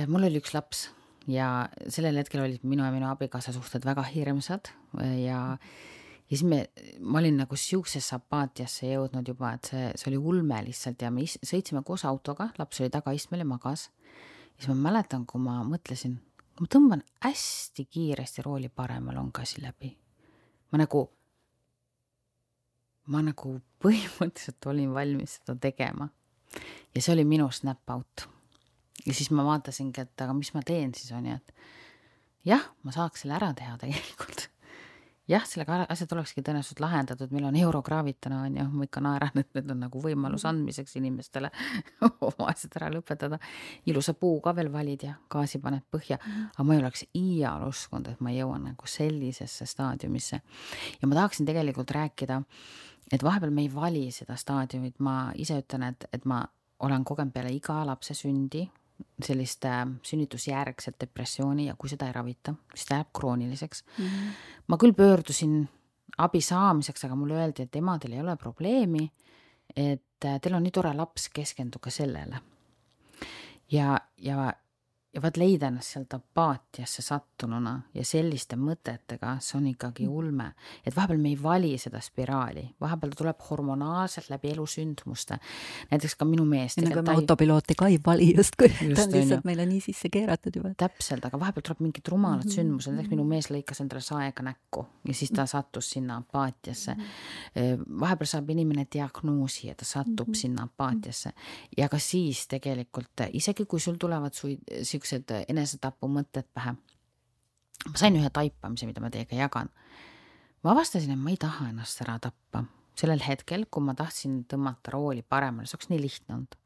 mul oli üks laps ja sellel hetkel olid minu ja minu abikaasa suhted väga hirmsad ja ja siis me, ma olin nagu siuksesse apaatiasse jõudnud juba, et see, see oli ulme lihtsalt ja me is, sõitsime koos autoga, laps oli tagaistmel ja magas. siis ma mäletan, kui ma mõtlesin, ma tõmban hästi kiiresti rooli parema longasi läbi. ma nagu, ma nagu põhimõtteliselt olin valmis seda tegema. ja see oli minu snap out ja siis ma vaatasingi, et aga mis ma teen siis on ju, et jah, ma saaks selle ära teha tegelikult. Jah, sellega asjad olekski tõenäoliselt lahendatud, meil on Eurogravitana on ju, ma ikka naeran, et need on nagu võimalus mhm. andmiseks inimestele oma asjad ära lõpetada. ilusa puu ka veel valid ja gaasi paned põhja, mhm. aga ma ei oleks iial uskunud, et ma jõuan nagu sellisesse staadiumisse. ja ma tahaksin tegelikult rääkida, et vahepeal me ei vali seda staadiumit, ma ise ütlen, et, et ma olen kogenud peale iga lapse sündi sellist sünnitusjärgset depressiooni ja kui seda ei ravita, siis ta jääb krooniliseks mm. -hmm. ma küll pöördusin abi saamiseks, aga mulle öeldi, et emadel ei ole probleemi, et teil on nii tore laps, keskenduge sellele. ja, ja ja vaat leida ennast sealt apaatiasse sattununa ja selliste mõtetega, see on ikkagi mm. ulme. et vahepeal me ei vali seda spiraali, vahepeal ta tuleb hormonaalselt läbi elusündmuste. näiteks ka minu mees. nagu me autopilooti ka ei vali justkui just, ta on lihtsalt meile nii sisse keeratud juba. täpselt, aga vahepeal tuleb mingid rumalad mm -hmm. sündmused, näiteks minu mees lõikas endale saega näkku ja siis ta sattus sinna apaatiasse mm. -hmm. vahepeal saab inimene diagnoosi ja ta satub mm -hmm. sinna apaatiasse ja ka siis tegelikult isegi kui sul tulevad su siuksed siuksed enesetapumõtted pähe. ma sain ühe taipamise, mida ma teiega jagan. ma avastasin, et ma ei taha ennast ära tappa sellel hetkel, kui ma tahtsin tõmmata rooli paremale, see oleks nii lihtne olnud.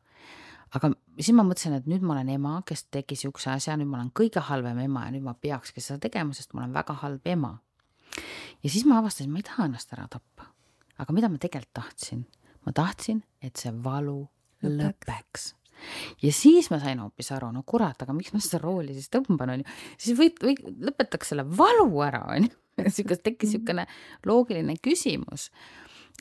aga siis ma mõtlesin, et nüüd ma olen ema, kes tegi siukse asja, nüüd ma olen kõige halvem ema ja nüüd ma peakski seda tegema, sest ma olen väga halb ema. ja siis ma avastasin, ma ei taha ennast ära tappa. aga mida ma tegelikult tahtsin? ma tahtsin, et see valu lõpeks ja siis ma sain hoopis aru, no kurat, aga miks ma seda rooli siis tõmban, onju. siis või, või lõpetaks selle valu ära, onju. sihuke, tekkis mhm. siukene loogiline küsimus.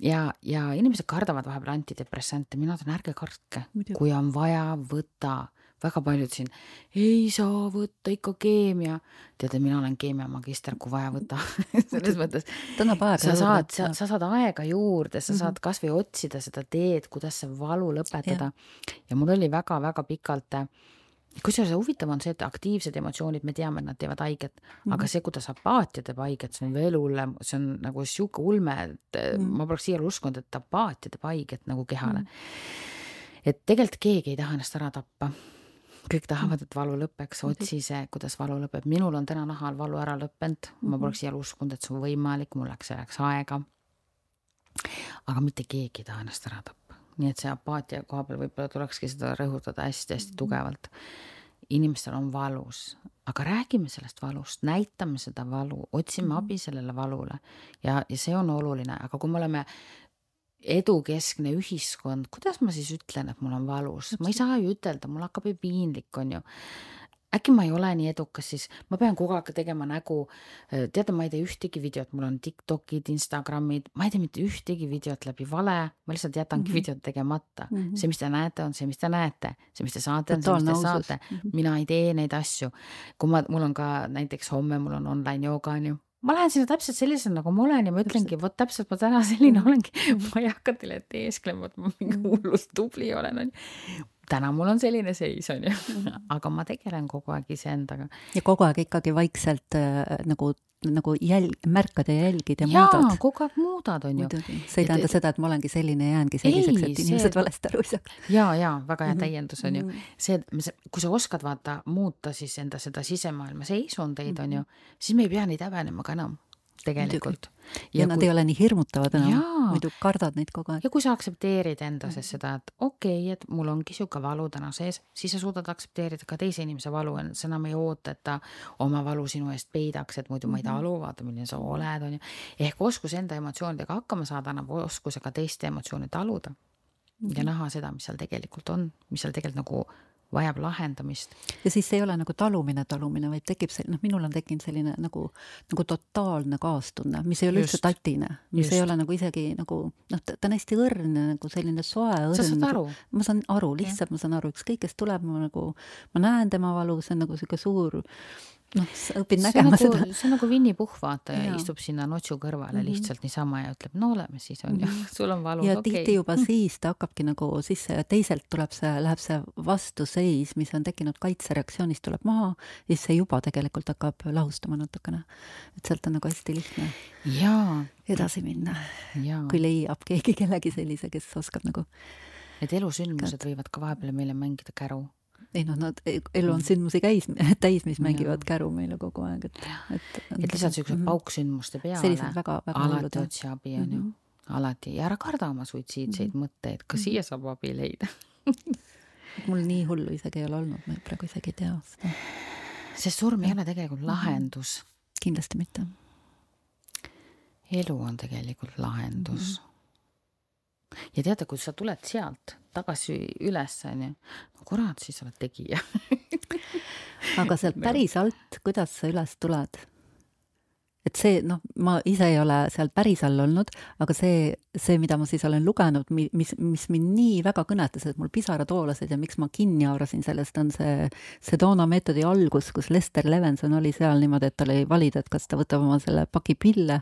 ja, ja inimesed kardavad vahepeal antidepressante, mina ütlen, ärge kartke, kui on vaja, võta väga paljud siin ei saa võtta ikka keemia. teate, mina olen keemiamagister, kui vaja, võta selles mõttes. sa saad, sa, sa saad aega juurde, sa mm -hmm. saad kasvõi otsida seda teed, kuidas see valu lõpetada. ja mul oli väga-väga pikalt kusjuures huvitav on see, et aktiivsed emotsioonid, me teame, et nad teevad haiget mm, -hmm. aga see, kuidas apaatia teeb haiget, see on veel hullem, see on nagu sihuke ulme, et mm -hmm. ma poleks iial uskunud, et apaatia teeb haiget nagu kehale mm. -hmm et tegelikult keegi ei taha ennast ära tappa. Kõik tahavad, et valu lõpeks, otsi see, kuidas valu lõpeb. minul on täna nahal valu ära lõppenud, ma poleks iial uskunud, et see on võimalik, mul läks selleks aega. aga mitte keegi ei taha ennast ära tappa, nii et see apaatia koha peal võib-olla tulekski seda rõhutada hästi-hästi tugevalt. Inimestel on valus, aga räägime sellest valust, näitame seda valu, otsime abi sellele valule. Ja, ja see on oluline, aga kui me oleme edukeskne ühiskond, kuidas ma siis ütlen, et mul on valus, ma ei saa ju ütelda, mul hakkab ju piinlik, on ju äkki ma ei ole nii edukas, siis ma pean kogu aeg tegema nägu. teate, ma ei tee ühtegi videot, mul on Tiktokid, Instagramid, ma ei tee mitte ühtegi videot läbi vale, ma lihtsalt jätangi mm -hmm. videot tegemata mm. -hmm. see, mis te näete, on see, mis te näete, see, mis te saate, on see, mis te saate mm. -hmm. mina ei tee neid asju. kui ma, mul on ka näiteks homme mul on online jooga, on ju ma lähen sinna täpselt sellisena, nagu ma olen ja ma ütlengi, vot täpselt ma täna selline mhm. olengi. ma ei hakka teile teesklema, et ma mingi mhm. hullult tubli olen, onju täna mul on selline seis, on ju, aga ma tegelen kogu aeg iseendaga. ja kogu aeg ikkagi vaikselt äh, nagu, nagu jälg, märkad ja jälgid ja Jaa, muudad. kogu aeg muudad, on ju. see ei tähenda et, seda, et ma olengi selline ja jäängi selliseks, et inimesed see... valesti aru ei saaks. ja, ja väga hea mhm. täiendus on ju mm -hmm. see, kui sa oskad vaata muuta siis enda seda sisemaailma seisundeid mm, -hmm. on ju, siis me ei pea neid häbenema ka enam tegelikult. Ja, ja nad kui... ei ole nii hirmutavad enam, muidu kardad neid kogu aeg. ja kui sa aktsepteerid enda sees seda, et okei okay,, et mul ongi sihuke valu täna sees, siis sa suudad aktsepteerida ka teise inimese valu, sa enam ei oota, et ta oma valu sinu eest peidaks, et muidu ma ei talu, vaata, milline sa oled, on ju. ehk oskus enda emotsioonidega hakkama saada annab oskuse ka teiste emotsioone taluda mm ja näha seda, mis seal tegelikult on, mis seal tegelikult nagu vajab lahendamist. ja siis ei ole nagu talumine, talumine, vaid tekib see, noh, minul on tekkinud selline nagu, nagu totaalne kaastunne, mis ei ole just, üldse tatine, mis just. ei ole nagu isegi nagu noh, ta on hästi õrn, nagu selline soe õrn. sa saad aru? ma saan aru, lihtsalt ja. ma saan aru, ükskõik kes tuleb, ma nagu, ma näen tema valu, see on nagu sihuke suur noh, sa õpid nägema nagu, seda. see on nagu Winny Puhh, vaata, ja istub sinna notsu kõrvale mm -hmm. lihtsalt niisama ja ütleb, no oleme siis, on ju, mhm. sul on valus, okei okay.. ja tihti juba siis ta hakkabki nagu sisse ja teiselt tuleb see, läheb see vastuseis, mis on tekkinud kaitsereaktsioonist, tuleb maha ja siis see juba tegelikult hakkab lahustama natukene. et sealt on nagu hästi lihtne jaa. edasi minna. kui leiab keegi kellegi sellise, kes oskab nagu Need elusündmused võivad ka vahepeal meile mängida käru ei noh, nad, elu on sündmusi käis, täis, mis mängivad käru meile kogu aeg, et, et. et lihtsalt siuksed mm pauksündmuste peale. sellised väga, väga alati otsi abi, on ju mm -hmm.. alati ja ära karda oma suitsiidseid mm -hmm. mõtteid, ka mm -hmm. siia saab abi leida mul nii hullu isegi ei ole olnud, ma praegu isegi ei tea seda. sest surm ei ole tegelikult lahendus. kindlasti mitte. elu on tegelikult lahendus mm. -hmm ja teate, kui sa tuled sealt tagasi üles, onju, no kurat, siis oled tegija aga sealt päris alt, kuidas sa üles tuled? Et see, noh, ma ise ei ole seal päris all olnud, aga see, see, mida ma siis olen lugenud, mis, mis mind nii väga kõnetas, et mul pisarad voolasid ja miks ma kinni haarasin sellest, on see Sedona meetodi algus, kus Lester Levenson oli seal niimoodi, et tal oli valida, et kas ta võtab oma selle paki pille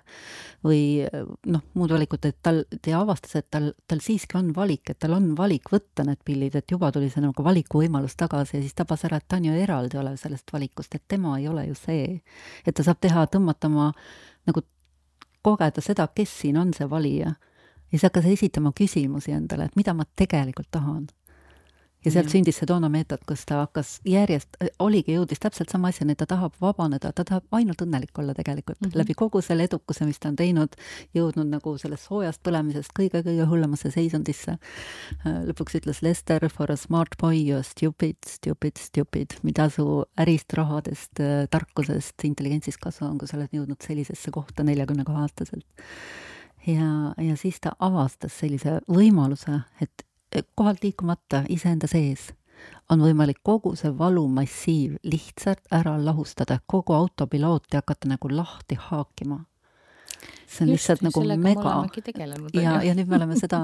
või noh, muud valikut, et tal, ta avastas, et tal, tal siiski on valik, et tal on valik võtta need pillid, et juba tuli see nagu valikuvõimalus tagasi ja siis tabas ära, et ta on ju eraldi olev sellest valikust, et tema ei ole ju see. et ta saab teha, tõmmata oma nagu kogeda seda, kes siin on see valija. ja siis hakkas esitama küsimusi endale, et mida ma tegelikult tahan ja sealt sündis see toona meetod, kus ta hakkas järjest, oligi, jõudis täpselt sama asjani, ta tahab vabaneda, ta tahab ainult õnnelik olla tegelikult mm -hmm. läbi kogu selle edukuse, mis ta on teinud, jõudnud nagu sellest soojast põlemisest kõige-kõige hullemasse seisundisse. lõpuks ütles Lester, for a smart boy you are stupid, stupid, stupid, mida su ärist, rahadest, tarkusest, intelligentsist kasu on, kui sa oled jõudnud sellisesse kohta neljakümne kahe aastaselt. ja, ja siis ta avastas sellise võimaluse, et kohalt liikumata iseenda sees on võimalik kogu see valumassiiv lihtsalt ära lahustada, kogu autopilooti hakata nagu lahti haakima. see on Just, lihtsalt nagu mega ja, ja nüüd me oleme seda,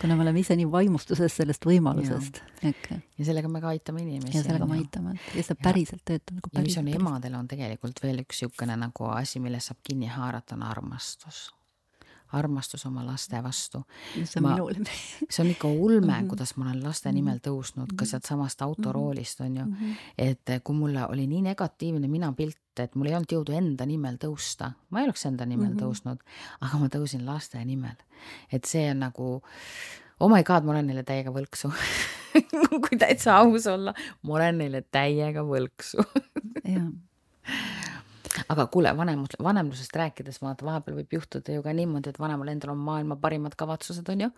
kuna me oleme ise nii vaimustuses sellest võimalusest. ja sellega me ka aitame inimesi. ja sellega me aitame ja see päriselt töötab nagu päriselt. ja mis on emadel on tegelikult veel üks niisugune nagu asi, millest saab kinni haarata, on armastus armastus oma laste vastu. see on ma, minule see on ikka ulme mm, -hmm. kuidas ma olen laste mhm. nimel tõusnud ka mhm. sealtsamast autoroolist on ju mm. -hmm. et kui mulle oli nii negatiivne minapilt, et mul ei olnud jõudu enda nimel tõusta, ma ei oleks enda nimel mm -hmm. tõusnud, aga ma tõusin laste nimel. et see on nagu oh my god, ma olen neile täiega võlksu kui täitsa aus olla, ma olen neile täiega võlksu aga kuule, vanemus, vanemlusest rääkides vaata, vahepeal võib juhtuda ju ka niimoodi, et vanemal endal on maailma parimad kavatsused, on ju,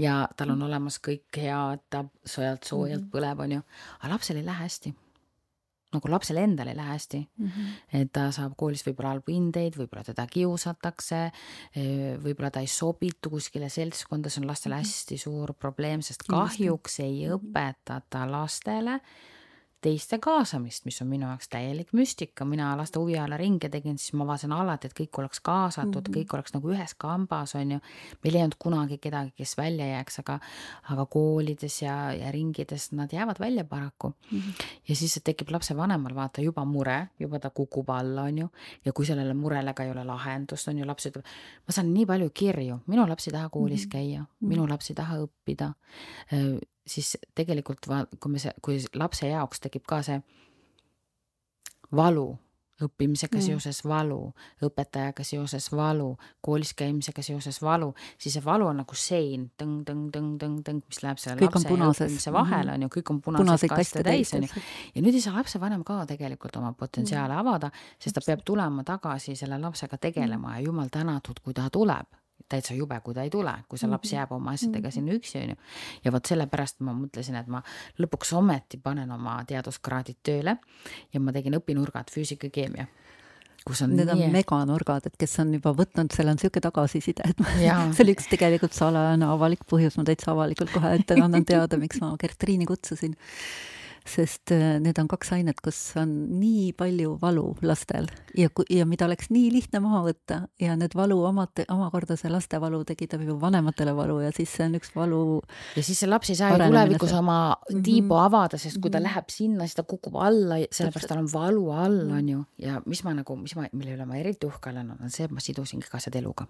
ja tal on olemas kõik hea, ta sojalt-soojalt mhm. põleb, on ju, aga lapsel ei lähe hästi nagu lapsel endal ei lähe hästi mm. -hmm. et ta saab koolis võib-olla halbu hindeid, võib-olla teda kiusatakse, võib-olla ta ei sobitu kuskile seltskonda, see on lastele mhm. hästi suur probleem, sest kahjuks ei mhm. õpetata lastele teiste kaasamist, mis on minu jaoks täielik müstika, mina laste huviala ringe tegin, siis ma vaatasin alati, et kõik oleks kaasatud mm, -hmm. kõik oleks nagu ühes kambas, on ju. meil ei olnud kunagi kedagi, kes välja jääks, aga, aga koolides ja, ja ringides nad jäävad välja paraku mm. -hmm. ja siis tekib lapsevanemal vaata juba mure, juba ta kukub alla, on ju. ja kui sellele murele ka ei ole lahendust, on ju, laps ütleb, ma saan nii palju kirju, minu laps ei taha koolis mm -hmm. käia, minu laps ei taha õppida siis tegelikult va-, kui me see, kui lapse jaoks tekib ka see valu, õppimisega mm. seoses valu, õpetajaga seoses valu, koolis käimisega seoses valu, siis see valu on nagu sein tõng, tõng, tõng, tõng, tõng, mis läheb selle kõik lapse ja õppimise vahele, mhm. on ju, kõik on punaseid kaste täis, on ju. ja nüüd ei saa lapsevanem ka tegelikult oma potentsiaale mm. avada, sest ta peab tulema tagasi selle lapsega tegelema ja jumal tänatud, kui ta tuleb täitsa jube, kui ta ei tule, kui see laps mhm. jääb oma asjadega mhm. sinna üksi, onju. ja vot sellepärast ma mõtlesin, et ma lõpuks ometi panen oma teaduskraadid tööle ja ma tegin õpinurgad füüsika, keemia kus on Need nii... on meganurgad, et kes on juba võtnud, seal on niisugune tagasiside, et see oli üks tegelikult salajane avalik põhjus, ma täitsa avalikult kohe ette annan teada, miks ma Gertriini kutsusin sest äh, need on kaks ainet, kus on nii palju valu lastel ja, ja mida oleks nii lihtne maha võtta ja need valu omad, omakorda see laste valu tekitab ju vanematele valu ja siis see on üks valu. ja siis see laps ei saa ju tulevikus oma mhm. tiibu avada, sest kui ta -hmm. läheb sinna, siis ta kukub alla, sellepärast tal on valu all, mhm. on ju, ja mis ma nagu, mis ma, mille üle ma eriti uhke olen, on see, et ma sidusin kõik asjad eluga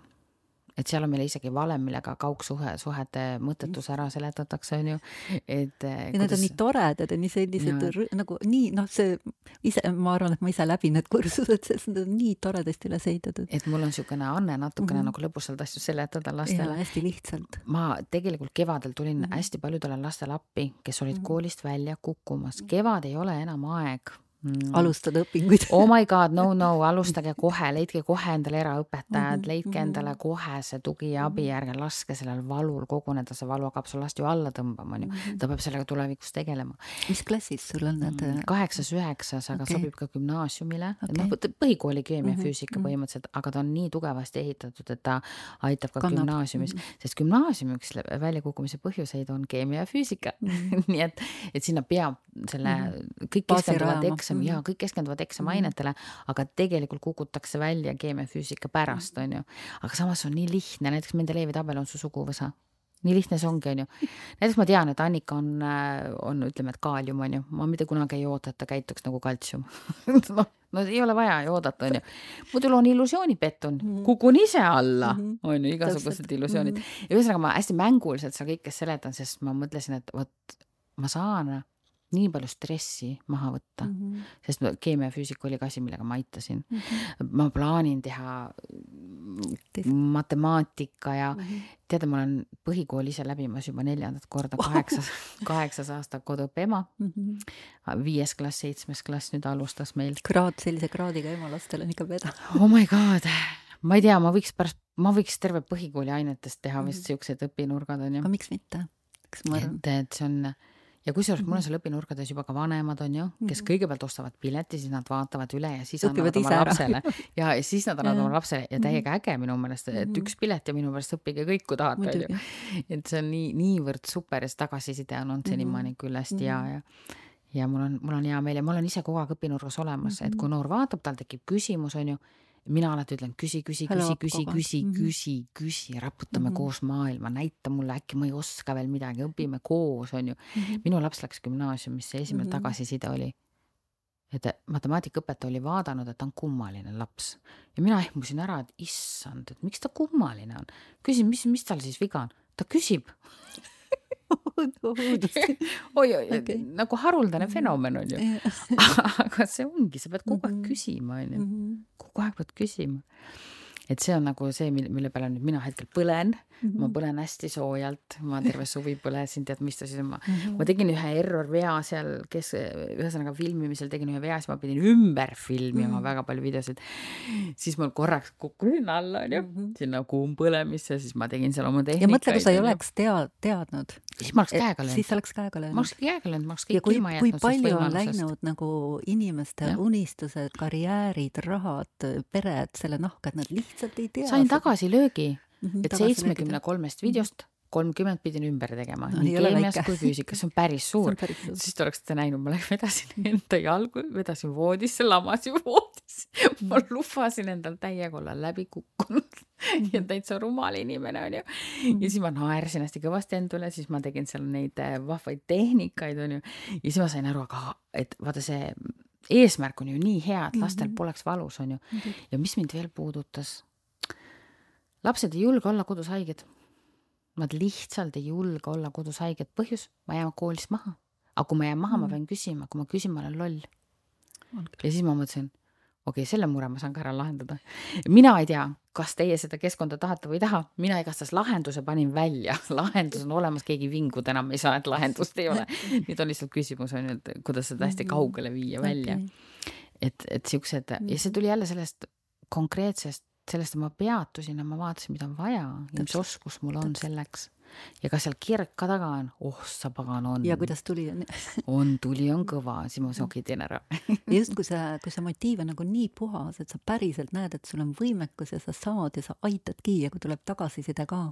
et seal on meil isegi valem, millega kaugsuhe, suhete mõttetus ära seletatakse, on ju, et ja kuidas... need on nii toredad ja nii sellised no. nagu nii, noh, see ise, ma arvan, et ma ise läbin need kursused, sest need on nii toredasti üles ehitatud. et mul on niisugune anne natukene mm -hmm. nagu lõbusalt asju seletada lastele. hästi lihtsalt. ma tegelikult kevadel tulin mm -hmm. hästi paljudele lastele appi, kes olid mm -hmm. koolist välja kukkumas. kevad ei ole enam aeg mm. alustada õpinguid oh my god, no, no, alustage kohe, leidke kohe endale eraõpetajad mm, -hmm. leidke mhm. endale kohe see tugi ja abi, ärge laske sellel valul koguneda, see valu hakkab sul last ju alla tõmbama, onju. Mhm. ta peab sellega tulevikus tegelema. mis klassis sul on need? Mm, kaheksas, üheksas, aga okay. sobib ka gümnaasiumile okay.. noh, põhikooli keemia mm, -hmm. füüsika mhm. põhimõtteliselt, aga ta on nii tugevasti ehitatud, et ta aitab ka Kannab. gümnaasiumis mm, -hmm. sest gümnaasiumi üks väljakukkumise põhjuseid on keemia ja füüsika mm. -hmm. nii et, et sinna peab selle mm, -hmm. kõik keskenduvad eks eksam mm -hmm. ja kõik keskenduvad eksamiainetele, aga tegelikult kukutakse välja keemia-füüsika pärast, on ju. aga samas on nii lihtne, näiteks Mendelejevi tabel on su suguvõsa nii lihtne see ongi, onju. näiteks ma tean, et Annika on, äh, on, ütleme, et kaalium onju, ma mitte kunagi ei oota, et ta käituks nagu kaltsium noh, no ei ole vaja ju oodata, onju. muidu loon illusiooni pettun mm, -hmm. kukun ise alla, mhm. onju, igasugused illusioonid mm. -hmm. ja ühesõnaga ma hästi mänguliselt seal kõike seletan, sest ma mõtlesin, et vot ma saan nii palju stressi maha võtta mm, -hmm. sest keemia ja füüsika oli ka asi, millega ma aitasin mm. -hmm. ma plaanin teha matemaatika ja mm -hmm. teate, ma olen põhikooli ise läbimas juba neljandat korda, kaheksas, kaheksas aasta koduõppe ema mm. -hmm. viies klass, seitsmes klass nüüd alustas meil. kraad, sellise kraadiga ema lastel on ikka peda. oh my god, ma ei tea, ma võiks pärast, ma võiks terve põhikooli ainetest teha vist mm -hmm. siuksed õpinurgad onju. aga miks mitte? kas ma arvan? et, et see on ja kusjuures mul on mhm. seal õpinurkades juba ka vanemad on ju, kes mhm. kõigepealt ostavad pileti, siis nad vaatavad üle ja siis Õpivad annavad oma lapsele ja, ja siis nad annavad oma lapsele ja täiega mhm. äge minu meelest, et üks pilet ja minu meelest õppige kõik, kui tahate, on ju. et see on nii, niivõrd super ja see tagasiside on olnud senimaani küll hästi hea ja ja mul on, mul on hea meel ja ma olen ise kogu aeg õpinurgas olemas, et kui noor vaatab, tal tekib küsimus, on ju mina alati ütlen küsi, küsi, küsi, küsi, küsi, mhm. küsi, küsi, raputame mm -hmm. koos maailma, näita mulle, äkki ma ei oska veel midagi, õpime koos, on ju mm. -hmm. minu laps läks gümnaasiumisse, esimene mm -hmm. tagasiside oli, et matemaatikaõpetaja oli vaadanud, et ta on kummaline laps ja mina ehmusin ära, et issand, et miks ta kummaline on. küsin, mis, mis tal siis viga on, ta küsib oi-oi okay., nagu haruldane mhm. fenomen on ju aga see ongi, sa pead kogu aeg mhm. küsima, on ju, mhm. kogu aeg pead küsima. Et see on nagu see, mille, mille peale nüüd mina hetkel põlen mm, -hmm. ma Mhm. põlen hästi soojalt, ma terve suvi põlesin, tead, mis ta siis on, ma mm. -hmm. ma tegin ühe error vea seal, kes, ühesõnaga filmimisel tegin ühe vea, siis ma pidin ümber filmima mm. -hmm. väga palju videosid. siis mul korraks kukkusin alla, onju, sinna kuumpõlemisse, siis ma tegin seal oma ja tehnikaid. mõtle, kui sa ei oleks tea-, teadnud. siis ma oleks käega siis löönud, sa oleks käega ma löönud. oleks käega löönud, ma oleks ja kõik kui, ilma kui jätnud sellest palju on läinud nagu inimeste Jah. unistused, karjäärid, rahad, pered selle nahka, et nad lihtsalt ei tea. sain tagasilöögi, Mhm, et seitsmekümne kolmest videost kolmkümmend pidin ümber tegema No, nii keemias kui füüsikas, see on päris suur. siis te oleksite näinud, ma vedasin enda jalgu, vedasin voodisse, lamasin voodis. ma lubasin endal täiega olla läbi kukkunud ja täitsa rumal inimene onju. ja siis ma naersin hästi kõvasti enda üle, siis ma tegin seal neid äh, vahvaid tehnikaid onju. ja siis ma sain aru, aga et vaata see eesmärk on ju nii hea, et lastel Mhm. poleks valus onju. ja mis mind veel puudutas? Lapsed ei julge olla kodus haiged. Nad lihtsalt ei julge olla kodus haiged, põhjus, ma jään koolist maha. aga kui ma jään maha, ma Mm. pean küsima, kui ma küsin, ma olen loll. ja siis ma mõtlesin, okei okay,, selle mure ma saan ka ära lahendada. mina ei tea, kas teie seda keskkonda tahate või ei taha, mina igastahes lahenduse panin välja, lahendus on olemas, keegi vingud enam ei saa, et lahendust ei ole. nüüd on lihtsalt küsimus on ju, et kuidas seda hästi kaugele viia välja Okei. et, et siuksed ja see tuli jälle sellest konkreetsest, sellest, ma peatusin ja ma vaatasin, mida on vaja ja mis oskus mul on selleks. Ja kas seal kirg ka taga on, oh sa pagan on. ja kuidas tuli, on, tuli on kõva, siis ma mõtlesin, okei okay,, teen ära ja just kui see, kui see motiiv on nagu nii puhas, et sa päriselt näed, et sul on võimekus ja sa saad ja sa aitadki ja kui tuleb tagasiside ka,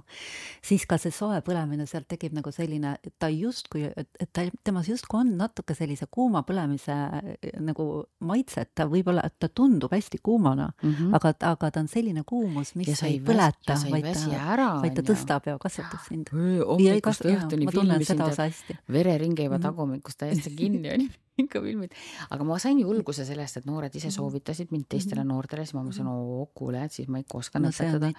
siis ka see soe põlemine sealt tekib nagu selline, et ta justkui, et, et ta, temas justkui on natuke sellise kuuma põlemise eh, nagu maitset, ta võib-olla, et ta tundub hästi kuumana mm. -hmm. aga, aga ta on selline kuumus, mis Ja sa ei põleta sa vaid ta, ära, vaid ta on tõstab ja kasvatab sind. Hommikust õhtuni filmisin verering käivad Mhm. tagumikust täiesti kinni onju ikka filmid, aga ma sain julguse sellest, et noored ise soovitasid mind teistele noortele, siis ma mõtlesin, oo kuule, et siis ma ikka oskan no õpetada.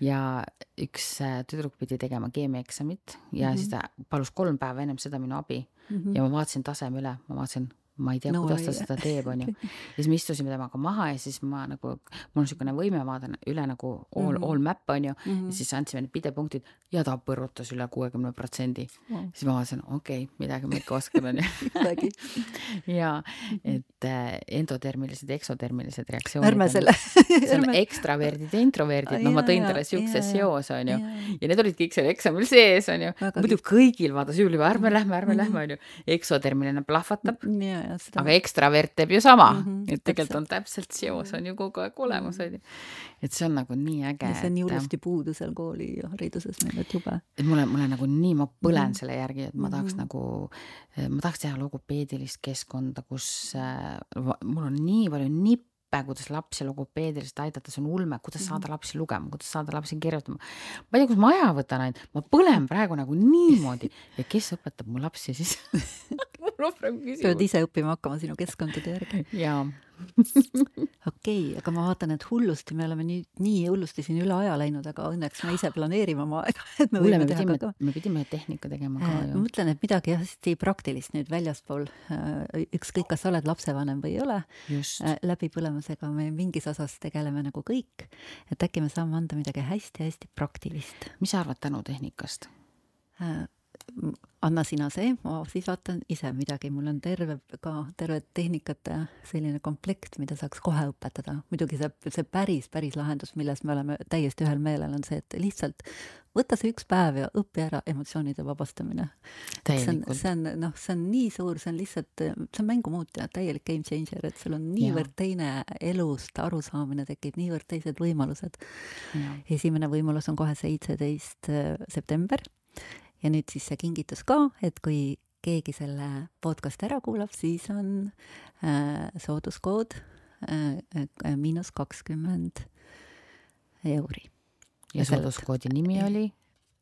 ja üks äh, tüdruk pidi tegema keemiaeksamit ja mm -hmm. siis ta palus kolm päeva ennem seda minu abi. Mm -hmm. ja ma vaatasin taseme üle, ma vaatasin, ma ei tea No kuidas ta seda teeb, onju. ja siis me istusime temaga maha ja siis ma nagu, mul on niisugune võime, ma vaatan üle nagu all mm, -hmm. all map onju mm Mhm. -hmm. ja siis andsime need pidepunktid ja ta põrutas üle kuuekümne protsendi. Siis ma vaatasin, okei okay,, midagi ma ikka oskan onju. Ja et äh, endotermilised eksotermilised reaktsioonid. ärme selle, see on ekstraverdid ja introverdid, no ma tõin talle siukse seose onju ja need olid kõik seal eksamil sees onju. Muidu kõigil vaata süül juba ärme lähme, ärme lähme onju. eksotermiline plahvatab, ja seda aga ekstravert teeb ju sama mm, Mhm, -hmm, et tegelikult on täpselt seos on ju kogu aeg olemas onju. et see on nagu nii äge, see on nii et, hullusti puudu seal koolihariduses meil, et jube. et mulle, mulle nagu nii, ma põlen mm Mhm. -hmm. selle järgi, et ma tahaks Mhm. nagu, ma tahaks teha logopeedilist keskkonda, kus äh, mul on nii palju nippe, kuidas lapsi logopeediliselt aidata, see on ulme, kuidas saada lapsi lugema, kuidas saada lapsi kirjutama. ma ei tea, kus ma aja võtan ainult, ma põlen praegu nagu niimoodi ja kes õpetab mu lapsi siis mul on praegu pead küsimus. ise õppima hakkama sinu keskkondade järgi. jaa, okei okay,, aga ma vaatan, et hullusti, me oleme nii, nii hullusti siin üle aja läinud, aga õnneks me ise planeerime oma aega, et me kuule, võime me teha pidime ka me pidime tehnika tegema ka ma ju. mõtlen, et midagi hästi praktilist nüüd väljaspool, ükskõik, kas sa oled lapsevanem või ei ole, just, läbipõlemisega me mingis osas tegeleme nagu kõik, et äkki me saame anda midagi hästi-hästi praktilist. mis sa arvad tänutehnikast? Anna sina see, ma siis vaatan ise midagi, mul on terve ka terve tehnikate selline komplekt, mida saaks kohe õpetada. muidugi see, see päris, päris lahendus, milles me oleme täiesti ühel meelel, on see, et lihtsalt võta see üks päev ja õpi ära emotsioonide vabastamine. see on, see on noh, see on nii suur, see on lihtsalt, see on mängumuutja, täielik game changer, et sul on niivõrd teine elust arusaamine tekib, niivõrd teised võimalused. esimene võimalus on kohe seitseteist september ja nüüd siis see kingitus ka, et kui keegi selle podcast'i ära kuulab, siis on äh, sooduskood äh, äh, miinus kakskümmend euri ja sooduskoodi nimi oli?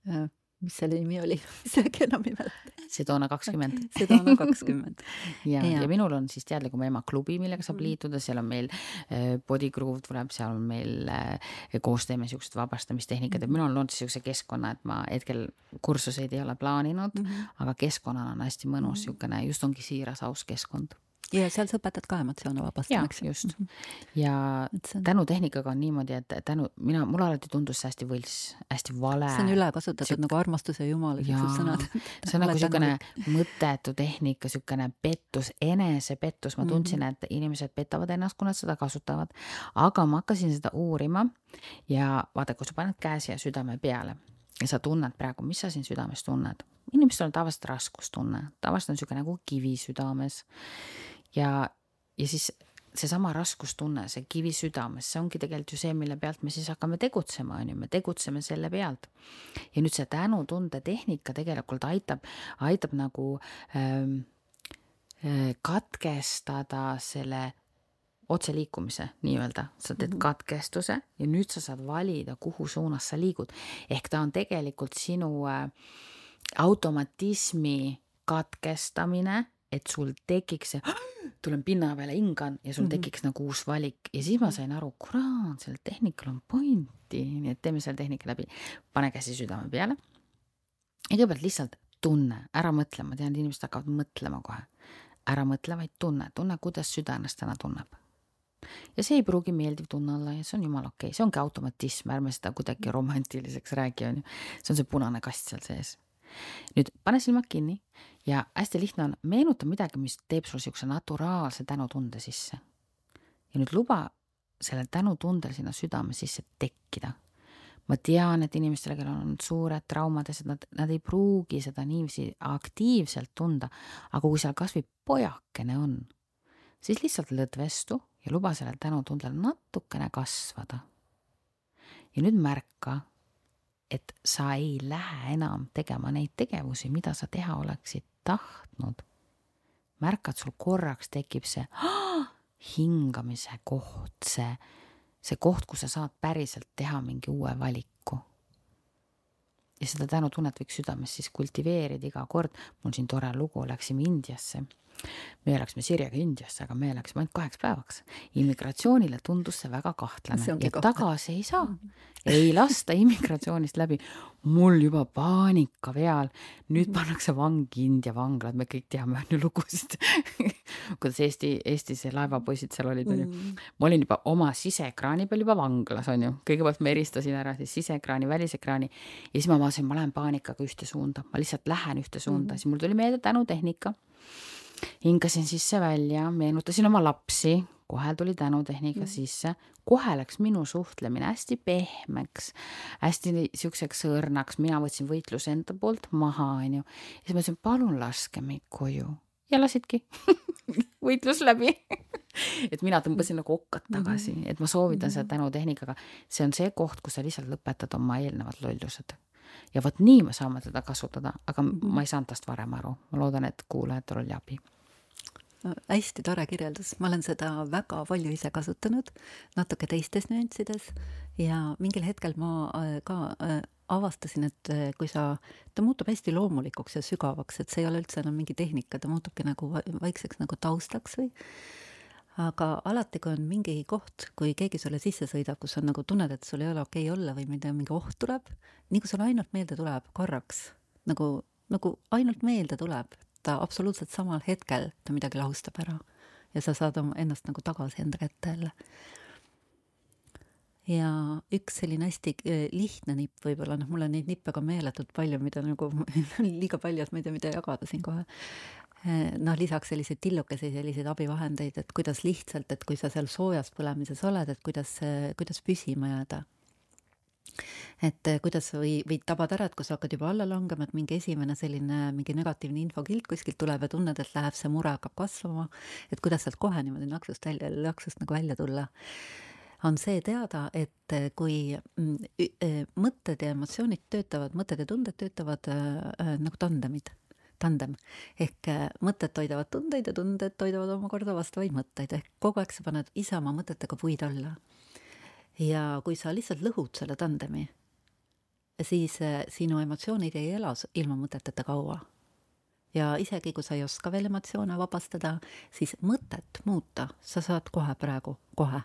äh,. Mis selle nimi oli isegi enam ei mäleta. Sedona kakskümmend. Sedona kakskümmend. ja, ja., Ja. minul on siis Teadlikuma ema klubi, millega saab Mm. liituda, seal on meil äh, body groove tuleb, seal on meil äh, koos teeme siuksed vabastamistehnikad, et mina olen loonud siukse keskkonna, et ma hetkel kursuseid ei ole plaaninud mm, Mhm. -hmm. aga keskkonnana on hästi mõnus siukene, just ongi siiras, aus keskkond. Ja seal sa õpetad ka emotsioone vabastama, eks ju. just mm. -hmm. ja on... tänutehnikaga on niimoodi, et tänu, mina, mulle alati tundus see hästi võlts, hästi vale. see on ülekasutatud Sük... nagu armastus ja jumalused sõnad. see on nagu niisugune mõttetu tehnika, niisugune pettus, enesepettus, ma tundsin mm, -hmm. et inimesed petavad ennast, kui nad seda kasutavad. aga ma hakkasin seda uurima ja vaata, kui sa paned käe siia südame peale ja sa tunned praegu, mis sa siin südames tunned. inimestel on tavaliselt raskustunne, tavaliselt on niisugune nagu kivi südames ja, ja siis seesama raskustunne, see kivi südames, see ongi tegelikult ju see, mille pealt me siis hakkame tegutsema, on ju, me tegutseme selle pealt. ja nüüd see tänutunde tehnika tegelikult aitab, aitab nagu ähm, äh, katkestada selle otseliikumise nii-öelda, sa teed mhm. katkestuse ja nüüd sa saad valida, kuhu suunas sa liigud. ehk ta on tegelikult sinu äh, automatismi katkestamine et sul tekiks see, tulen pinna peale, hingan ja sul mm -hmm. tekiks nagu uus valik ja siis ma sain aru, kurat, sellel tehnikal on pointi, nii et teeme selle tehnika läbi. pane käsi südame peale. ja kõigepealt lihtsalt tunne, ära mõtle, ma tean, et inimesed hakkavad mõtlema kohe. ära mõtle, vaid tunne, tunne, kuidas süda ennast täna tunneb. ja see ei pruugi meeldiv tunne olla ja see on jumala okei okay., see ongi automatism, ärme seda kuidagi romantiliseks räägi, on ju. see on see punane kast seal sees nüüd pane silmad kinni ja hästi lihtne on, meenuta midagi, mis teeb sul niisuguse naturaalse tänutunde sisse. ja nüüd luba sellel tänutundel sinna südame sisse tekkida. ma tean, et inimestel, kellel on suured traumad ja nad, nad ei pruugi seda niiviisi aktiivselt tunda, aga kui seal kasvõi pojakene on, siis lihtsalt lõdvestu ja luba sellel tänutundel natukene kasvada. ja nüüd märka, et sa ei lähe enam tegema neid tegevusi, mida sa teha oleksid tahtnud. märkad, sul korraks tekib see hingamise koht, see, see koht, kus sa saad päriselt teha mingi uue valiku. ja seda tänutunnet võiks südames siis kultiveerida iga kord. mul siin tore lugu, läksime Indiasse meie läksime Sirjega Indiasse, aga me läksime ainult kaheks päevaks. immigratsioonile tundus see väga kahtlane see ja kahtlane. tagasi ei saa. ei lasta immigratsioonist läbi. mul juba paanika peal, nüüd pannakse vangi India vanglad, me kõik teame on ju lugusid kuidas Eesti, Eestis laevapoisid seal olid, on ju. Mm. ma olin juba oma siseekraani peal juba vanglas, on ju. kõigepealt ma eristasin ära siis siseekraani, välisekraani ja siis ma vaatasin, ma lähen paanikaga ühte suunda, ma lihtsalt lähen ühte suunda mm, -hmm. siis mul tuli meelde tänutehnika hingasin sisse välja, meenutasin oma lapsi, kohe tuli tänutehnika mm. sisse, kohe läks minu suhtlemine hästi pehmeks, hästi siukseks õrnaks, mina võtsin võitluse enda poolt maha, onju. ja siis ma ütlesin, palun laske meid koju ja lasidki võitlus läbi et mina tõmbasin nagu okkad tagasi, mhm. et ma soovitan seda mhm. tänutehnikaga, see on see koht, kus sa lihtsalt lõpetad oma eelnevad lollused ja vot nii me saame teda kasutada, aga ma ei saanud tast varem aru, ma loodan, et kuulajatel oli abi. No,. hästi tore kirjeldus, ma olen seda väga palju ise kasutanud, natuke teistes nüanssides. Ja mingil hetkel ma äh, ka äh, avastasin, et äh, kui sa, ta muutub hästi loomulikuks ja sügavaks, et see ei ole üldse enam mingi tehnika, ta muutubki nagu vaikseks nagu taustaks või aga alati, kui on mingi koht, kui keegi sulle sisse sõidab, kus on nagu tunned, et sul ei ole okei okay olla või mida, mingi oht tuleb, nii kui sulle ainult meelde tuleb korraks, nagu, nagu ainult meelde tuleb, ta absoluutselt samal hetkel ta midagi lahustab ära. Ja sa saad oma ennast nagu tagasi enda kätte jälle. ja üks selline hästi eh, lihtne nipp võib-olla, noh, mul on neid nippe ka meeletult palju, mida nagu liiga palju, et ma ei tea, mida jagada siin kohe noh, lisaks selliseid tillukesi, selliseid abivahendeid, et kuidas lihtsalt, et kui sa seal soojas põlemises oled, et kuidas, kuidas püsima jääda. et eh, kuidas või, või tabad ära, et kui sa hakkad juba alla langema, et mingi esimene selline mingi negatiivne infokild kuskilt tuleb ja tunned, et läheb, see mure hakkab kasvama, et kuidas sealt kohe niimoodi naksust välja, naksust nagu välja tulla. On see teada, et eh, kui mm, mõtted ja emotsioonid töötavad, mõtted ja tunded töötavad äh, nagu tandemid tandem ehk äh, mõtted toidavad tundeid ja tunded toidavad omakorda vastavaid mõtteid ehk kogu aeg sa paned ise oma mõtetega puid alla. ja kui sa lihtsalt lõhud selle tandemi, siis äh, sinu emotsioonid ei ela ilma mõteteta kaua. ja isegi kui sa ei oska veel emotsioone vabastada, siis mõtet muuta sa saad kohe praegu, kohe.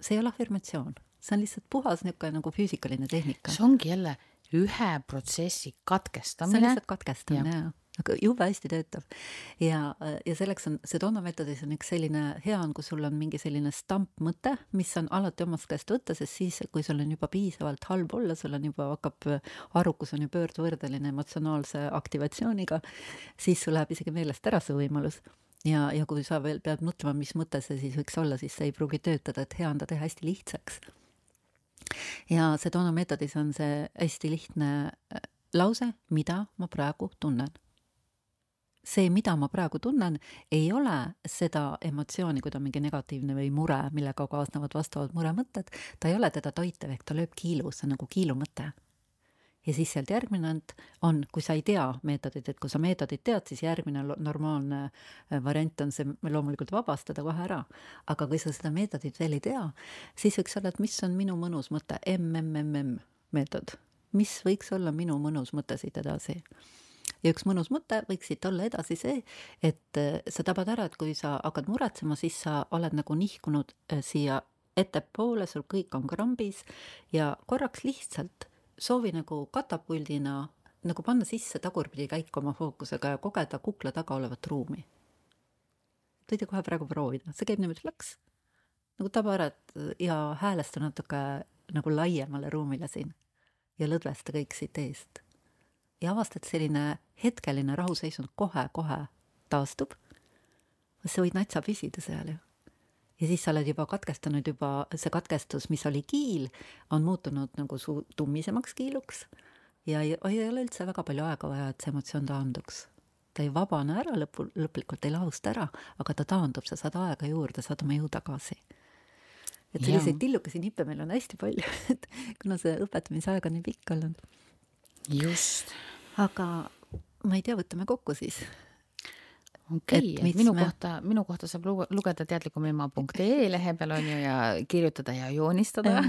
see ei ole afirmatsioon, see on lihtsalt puhas niisugune nagu füüsikaline tehnika. see ongi jälle ühe protsessi katkestamine. see on lihtsalt katkestamine, jah aga jube hästi töötav. ja, ja selleks on, Sedona meetodis on üks selline hea on, kui sul on mingi selline stampmõte, mis on alati omast käest võtta, sest siis, kui sul on juba piisavalt halb olla, sul on juba hakkab, arukus on ju pöördvõrdeline emotsionaalse aktivatsiooniga, siis sul läheb isegi meelest ära see võimalus ja, ja kui sa veel pead mõtlema, mis mõte see siis võiks olla, siis see ei pruugi töötada, et hea on ta teha hästi lihtsaks. ja Sedona meetodis on see hästi lihtne äh, lause, mida ma praegu tunnen see, mida ma praegu tunnen, ei ole seda emotsiooni, kui ta on mingi negatiivne või mure, millega kaasnevad vastavad muremõtted, ta ei ole teda toitev, ehk ta lööb kiilu, see on nagu kiilumõte. ja siis sealt järgmine on, on, kui sa ei tea meetodit, et kui sa meetodit tead, siis järgmine normaalne äh, variant on see loomulikult vabastada kohe ära. aga kui sa seda meetodit veel ei tea, siis võiks olla, et mis on minu mõnus mõte, MMMM meetod, mis võiks olla minu mõnus mõte siit edasi ja üks mõnus mõte võiks siit olla edasi see, et äh, sa tabad ära, et kui sa hakkad muretsema, siis sa oled nagu nihkunud äh, siia ettepoole, sul kõik on krambis ja korraks lihtsalt soovi nagu katapuldina nagu panna sisse tagurpidi käik oma fookusega ja kogeda kukla taga olevat ruumi. võite kohe praegu proovida, see käib niimoodi plaks, nagu taba ära ja häälesta natuke nagu laiemale ruumile siin ja lõdvesta kõik siit eest ja avastad, selline hetkeline rahuseisund kohe-kohe taastub, sa võid natsa püsida seal ju. ja siis sa oled juba katkestanud juba, see katkestus, mis oli kiil, on muutunud nagu su tummisemaks kiiluks ja ei, ei ole üldse väga palju aega vaja, et see emotsioon taanduks. ta ei vabane ära lõpu, lõplikult ei lahusta ära, aga ta taandub, sa saad aega juurde, saad oma jõu tagasi et selliseid tillukesi nippe meil on hästi palju, et kuna see õpetamise aeg on nii pikk olnud. Just aga ma ei tea, võtame kokku siis. okei okay,, minu me... kohta, minu kohta saab lugeda teadlikumema.ee lehe peal on ju ja kirjutada ja joonistada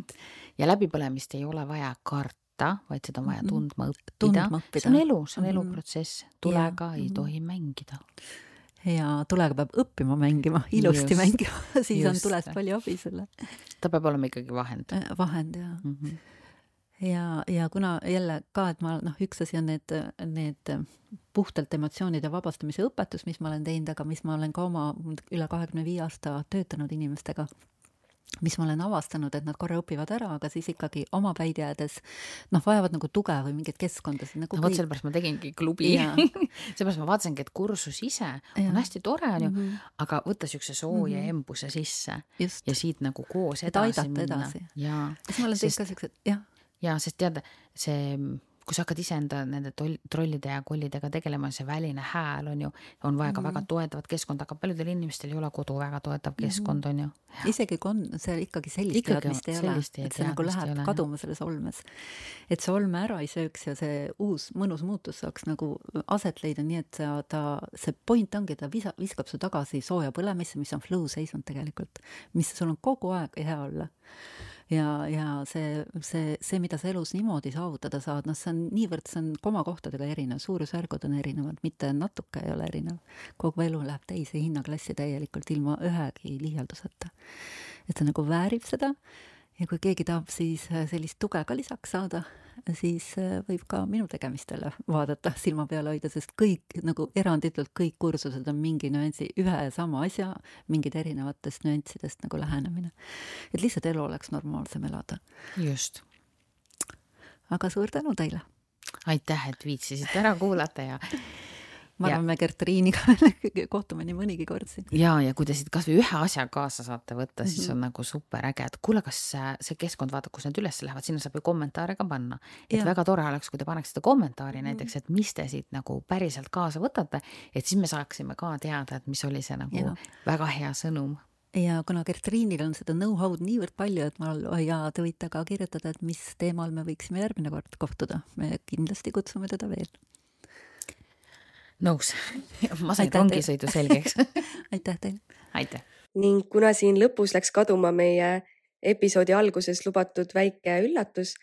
ja läbipõlemist ei ole vaja karta, vaid seda on vaja tundma õppida. Tundma õppida. see on elu, see on eluprotsess, tulega ja. ei tohi mängida ja tulega peab õppima mängima, ilusti just, mängima siis just. on tulest palju abi sulle. ta peab olema ikkagi vahend. vahend, jaa mm. -hmm ja, ja kuna jälle ka, et ma noh, üks asi on need, need puhtalt emotsioonide vabastamise õpetus, mis ma olen teinud, aga mis ma olen ka oma üle kahekümne viie aasta töötanud inimestega, mis ma olen avastanud, et nad korra õpivad ära, aga siis ikkagi oma päid jäädes noh, vajavad nagu tuge või mingeid keskkondasid nagu no vot, sellepärast ma tegingi klubi seepärast ma vaatasingi, et kursus ise ja. on hästi tore, on ju mm, -hmm. aga võtta niisuguse sooja mm -hmm. embuse sisse Just. ja siit nagu koos edasi minna. kas ma olen teinud ka siuksed, jah ja sest tead, see, kui sa hakkad iseenda nende trollide ja kollidega tegelema, see väline hääl on ju, on vaja ka mm -hmm. väga toetavat keskkonda, aga paljudel inimestel ei ole kodu väga toetav mhm. keskkond, on ju. isegi kui on, seal ikkagi sellist ikkagi teadmist ei ole, et see nagu läheb ole, kaduma selles olmes. et see olme ära ei sööks ja see uus mõnus muutus saaks nagu aset leida, nii et sa, ta, see point ongi, ta visa, viskab su tagasi sooja põlemisse, mis on flow seisund tegelikult, mis sul on kogu aeg hea olla ja, ja see, see, see, mida sa elus niimoodi saavutada saad, noh, see on niivõrd, see on komakohtadega erinev, suurusjärgud on erinevad, mitte natuke ei ole erinev. kogu elu läheb teise hinnaklassi täielikult ilma ühegi liialduseta. et ta nagu väärib seda ja kui keegi tahab siis äh, sellist tuge ka lisaks saada, siis äh, võib ka minu tegemistele vaadata, silma peal hoida, sest kõik nagu eranditult kõik kursused on mingi nüansi, ühe ja sama asja mingid erinevatest nüanssidest nagu lähenemine. et lihtsalt elu oleks normaalsem elada. just. aga suur tänu teile! aitäh, et viitsisite ära kuulata ja ma arvan, me Gertriiniga kohtume nii mõnigi kord siin. ja, ja kui te siit kasvõi ühe asja kaasa saate võtta, siis mm -hmm. on nagu super äge, et kuule, kas see keskkond, vaata, kus need üles lähevad, sinna saab ju kommentaare ka panna. et ja. väga tore oleks, kui te paneksite kommentaari mm -hmm. näiteks, et mis te siit nagu päriselt kaasa võtate, et siis me saaksime ka teada, et mis oli see nagu ja. väga hea sõnum ja kuna Gertriinil on seda know-how'd niivõrd palju, et ma, ja te võite ka kirjutada, et mis teemal me võiksime järgmine kord kohtuda, me kindlasti kutsume teda veel nõus ma sain rongisõidu selgeks aitäh teile. aitäh. ning kuna siin lõpus läks kaduma meie episoodi alguses lubatud väike üllatus,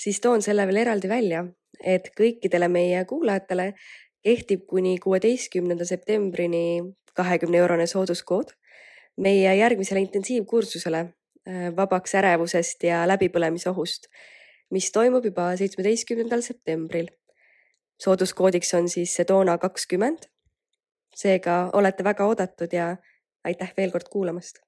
siis toon selle veel eraldi välja, et kõikidele meie kuulajatele kehtib kuni kuueteistkümnenda septembrini kahekümne eurone sooduskood meie järgmisele intensiivkursusele äh, vabaks ärevusest ja läbipõlemisohust, mis toimub juba seitsmeteistkümnendal septembril sooduskoodiks on siis Sedona kakskümmend. seega olete väga oodatud ja aitäh veel kord kuulamast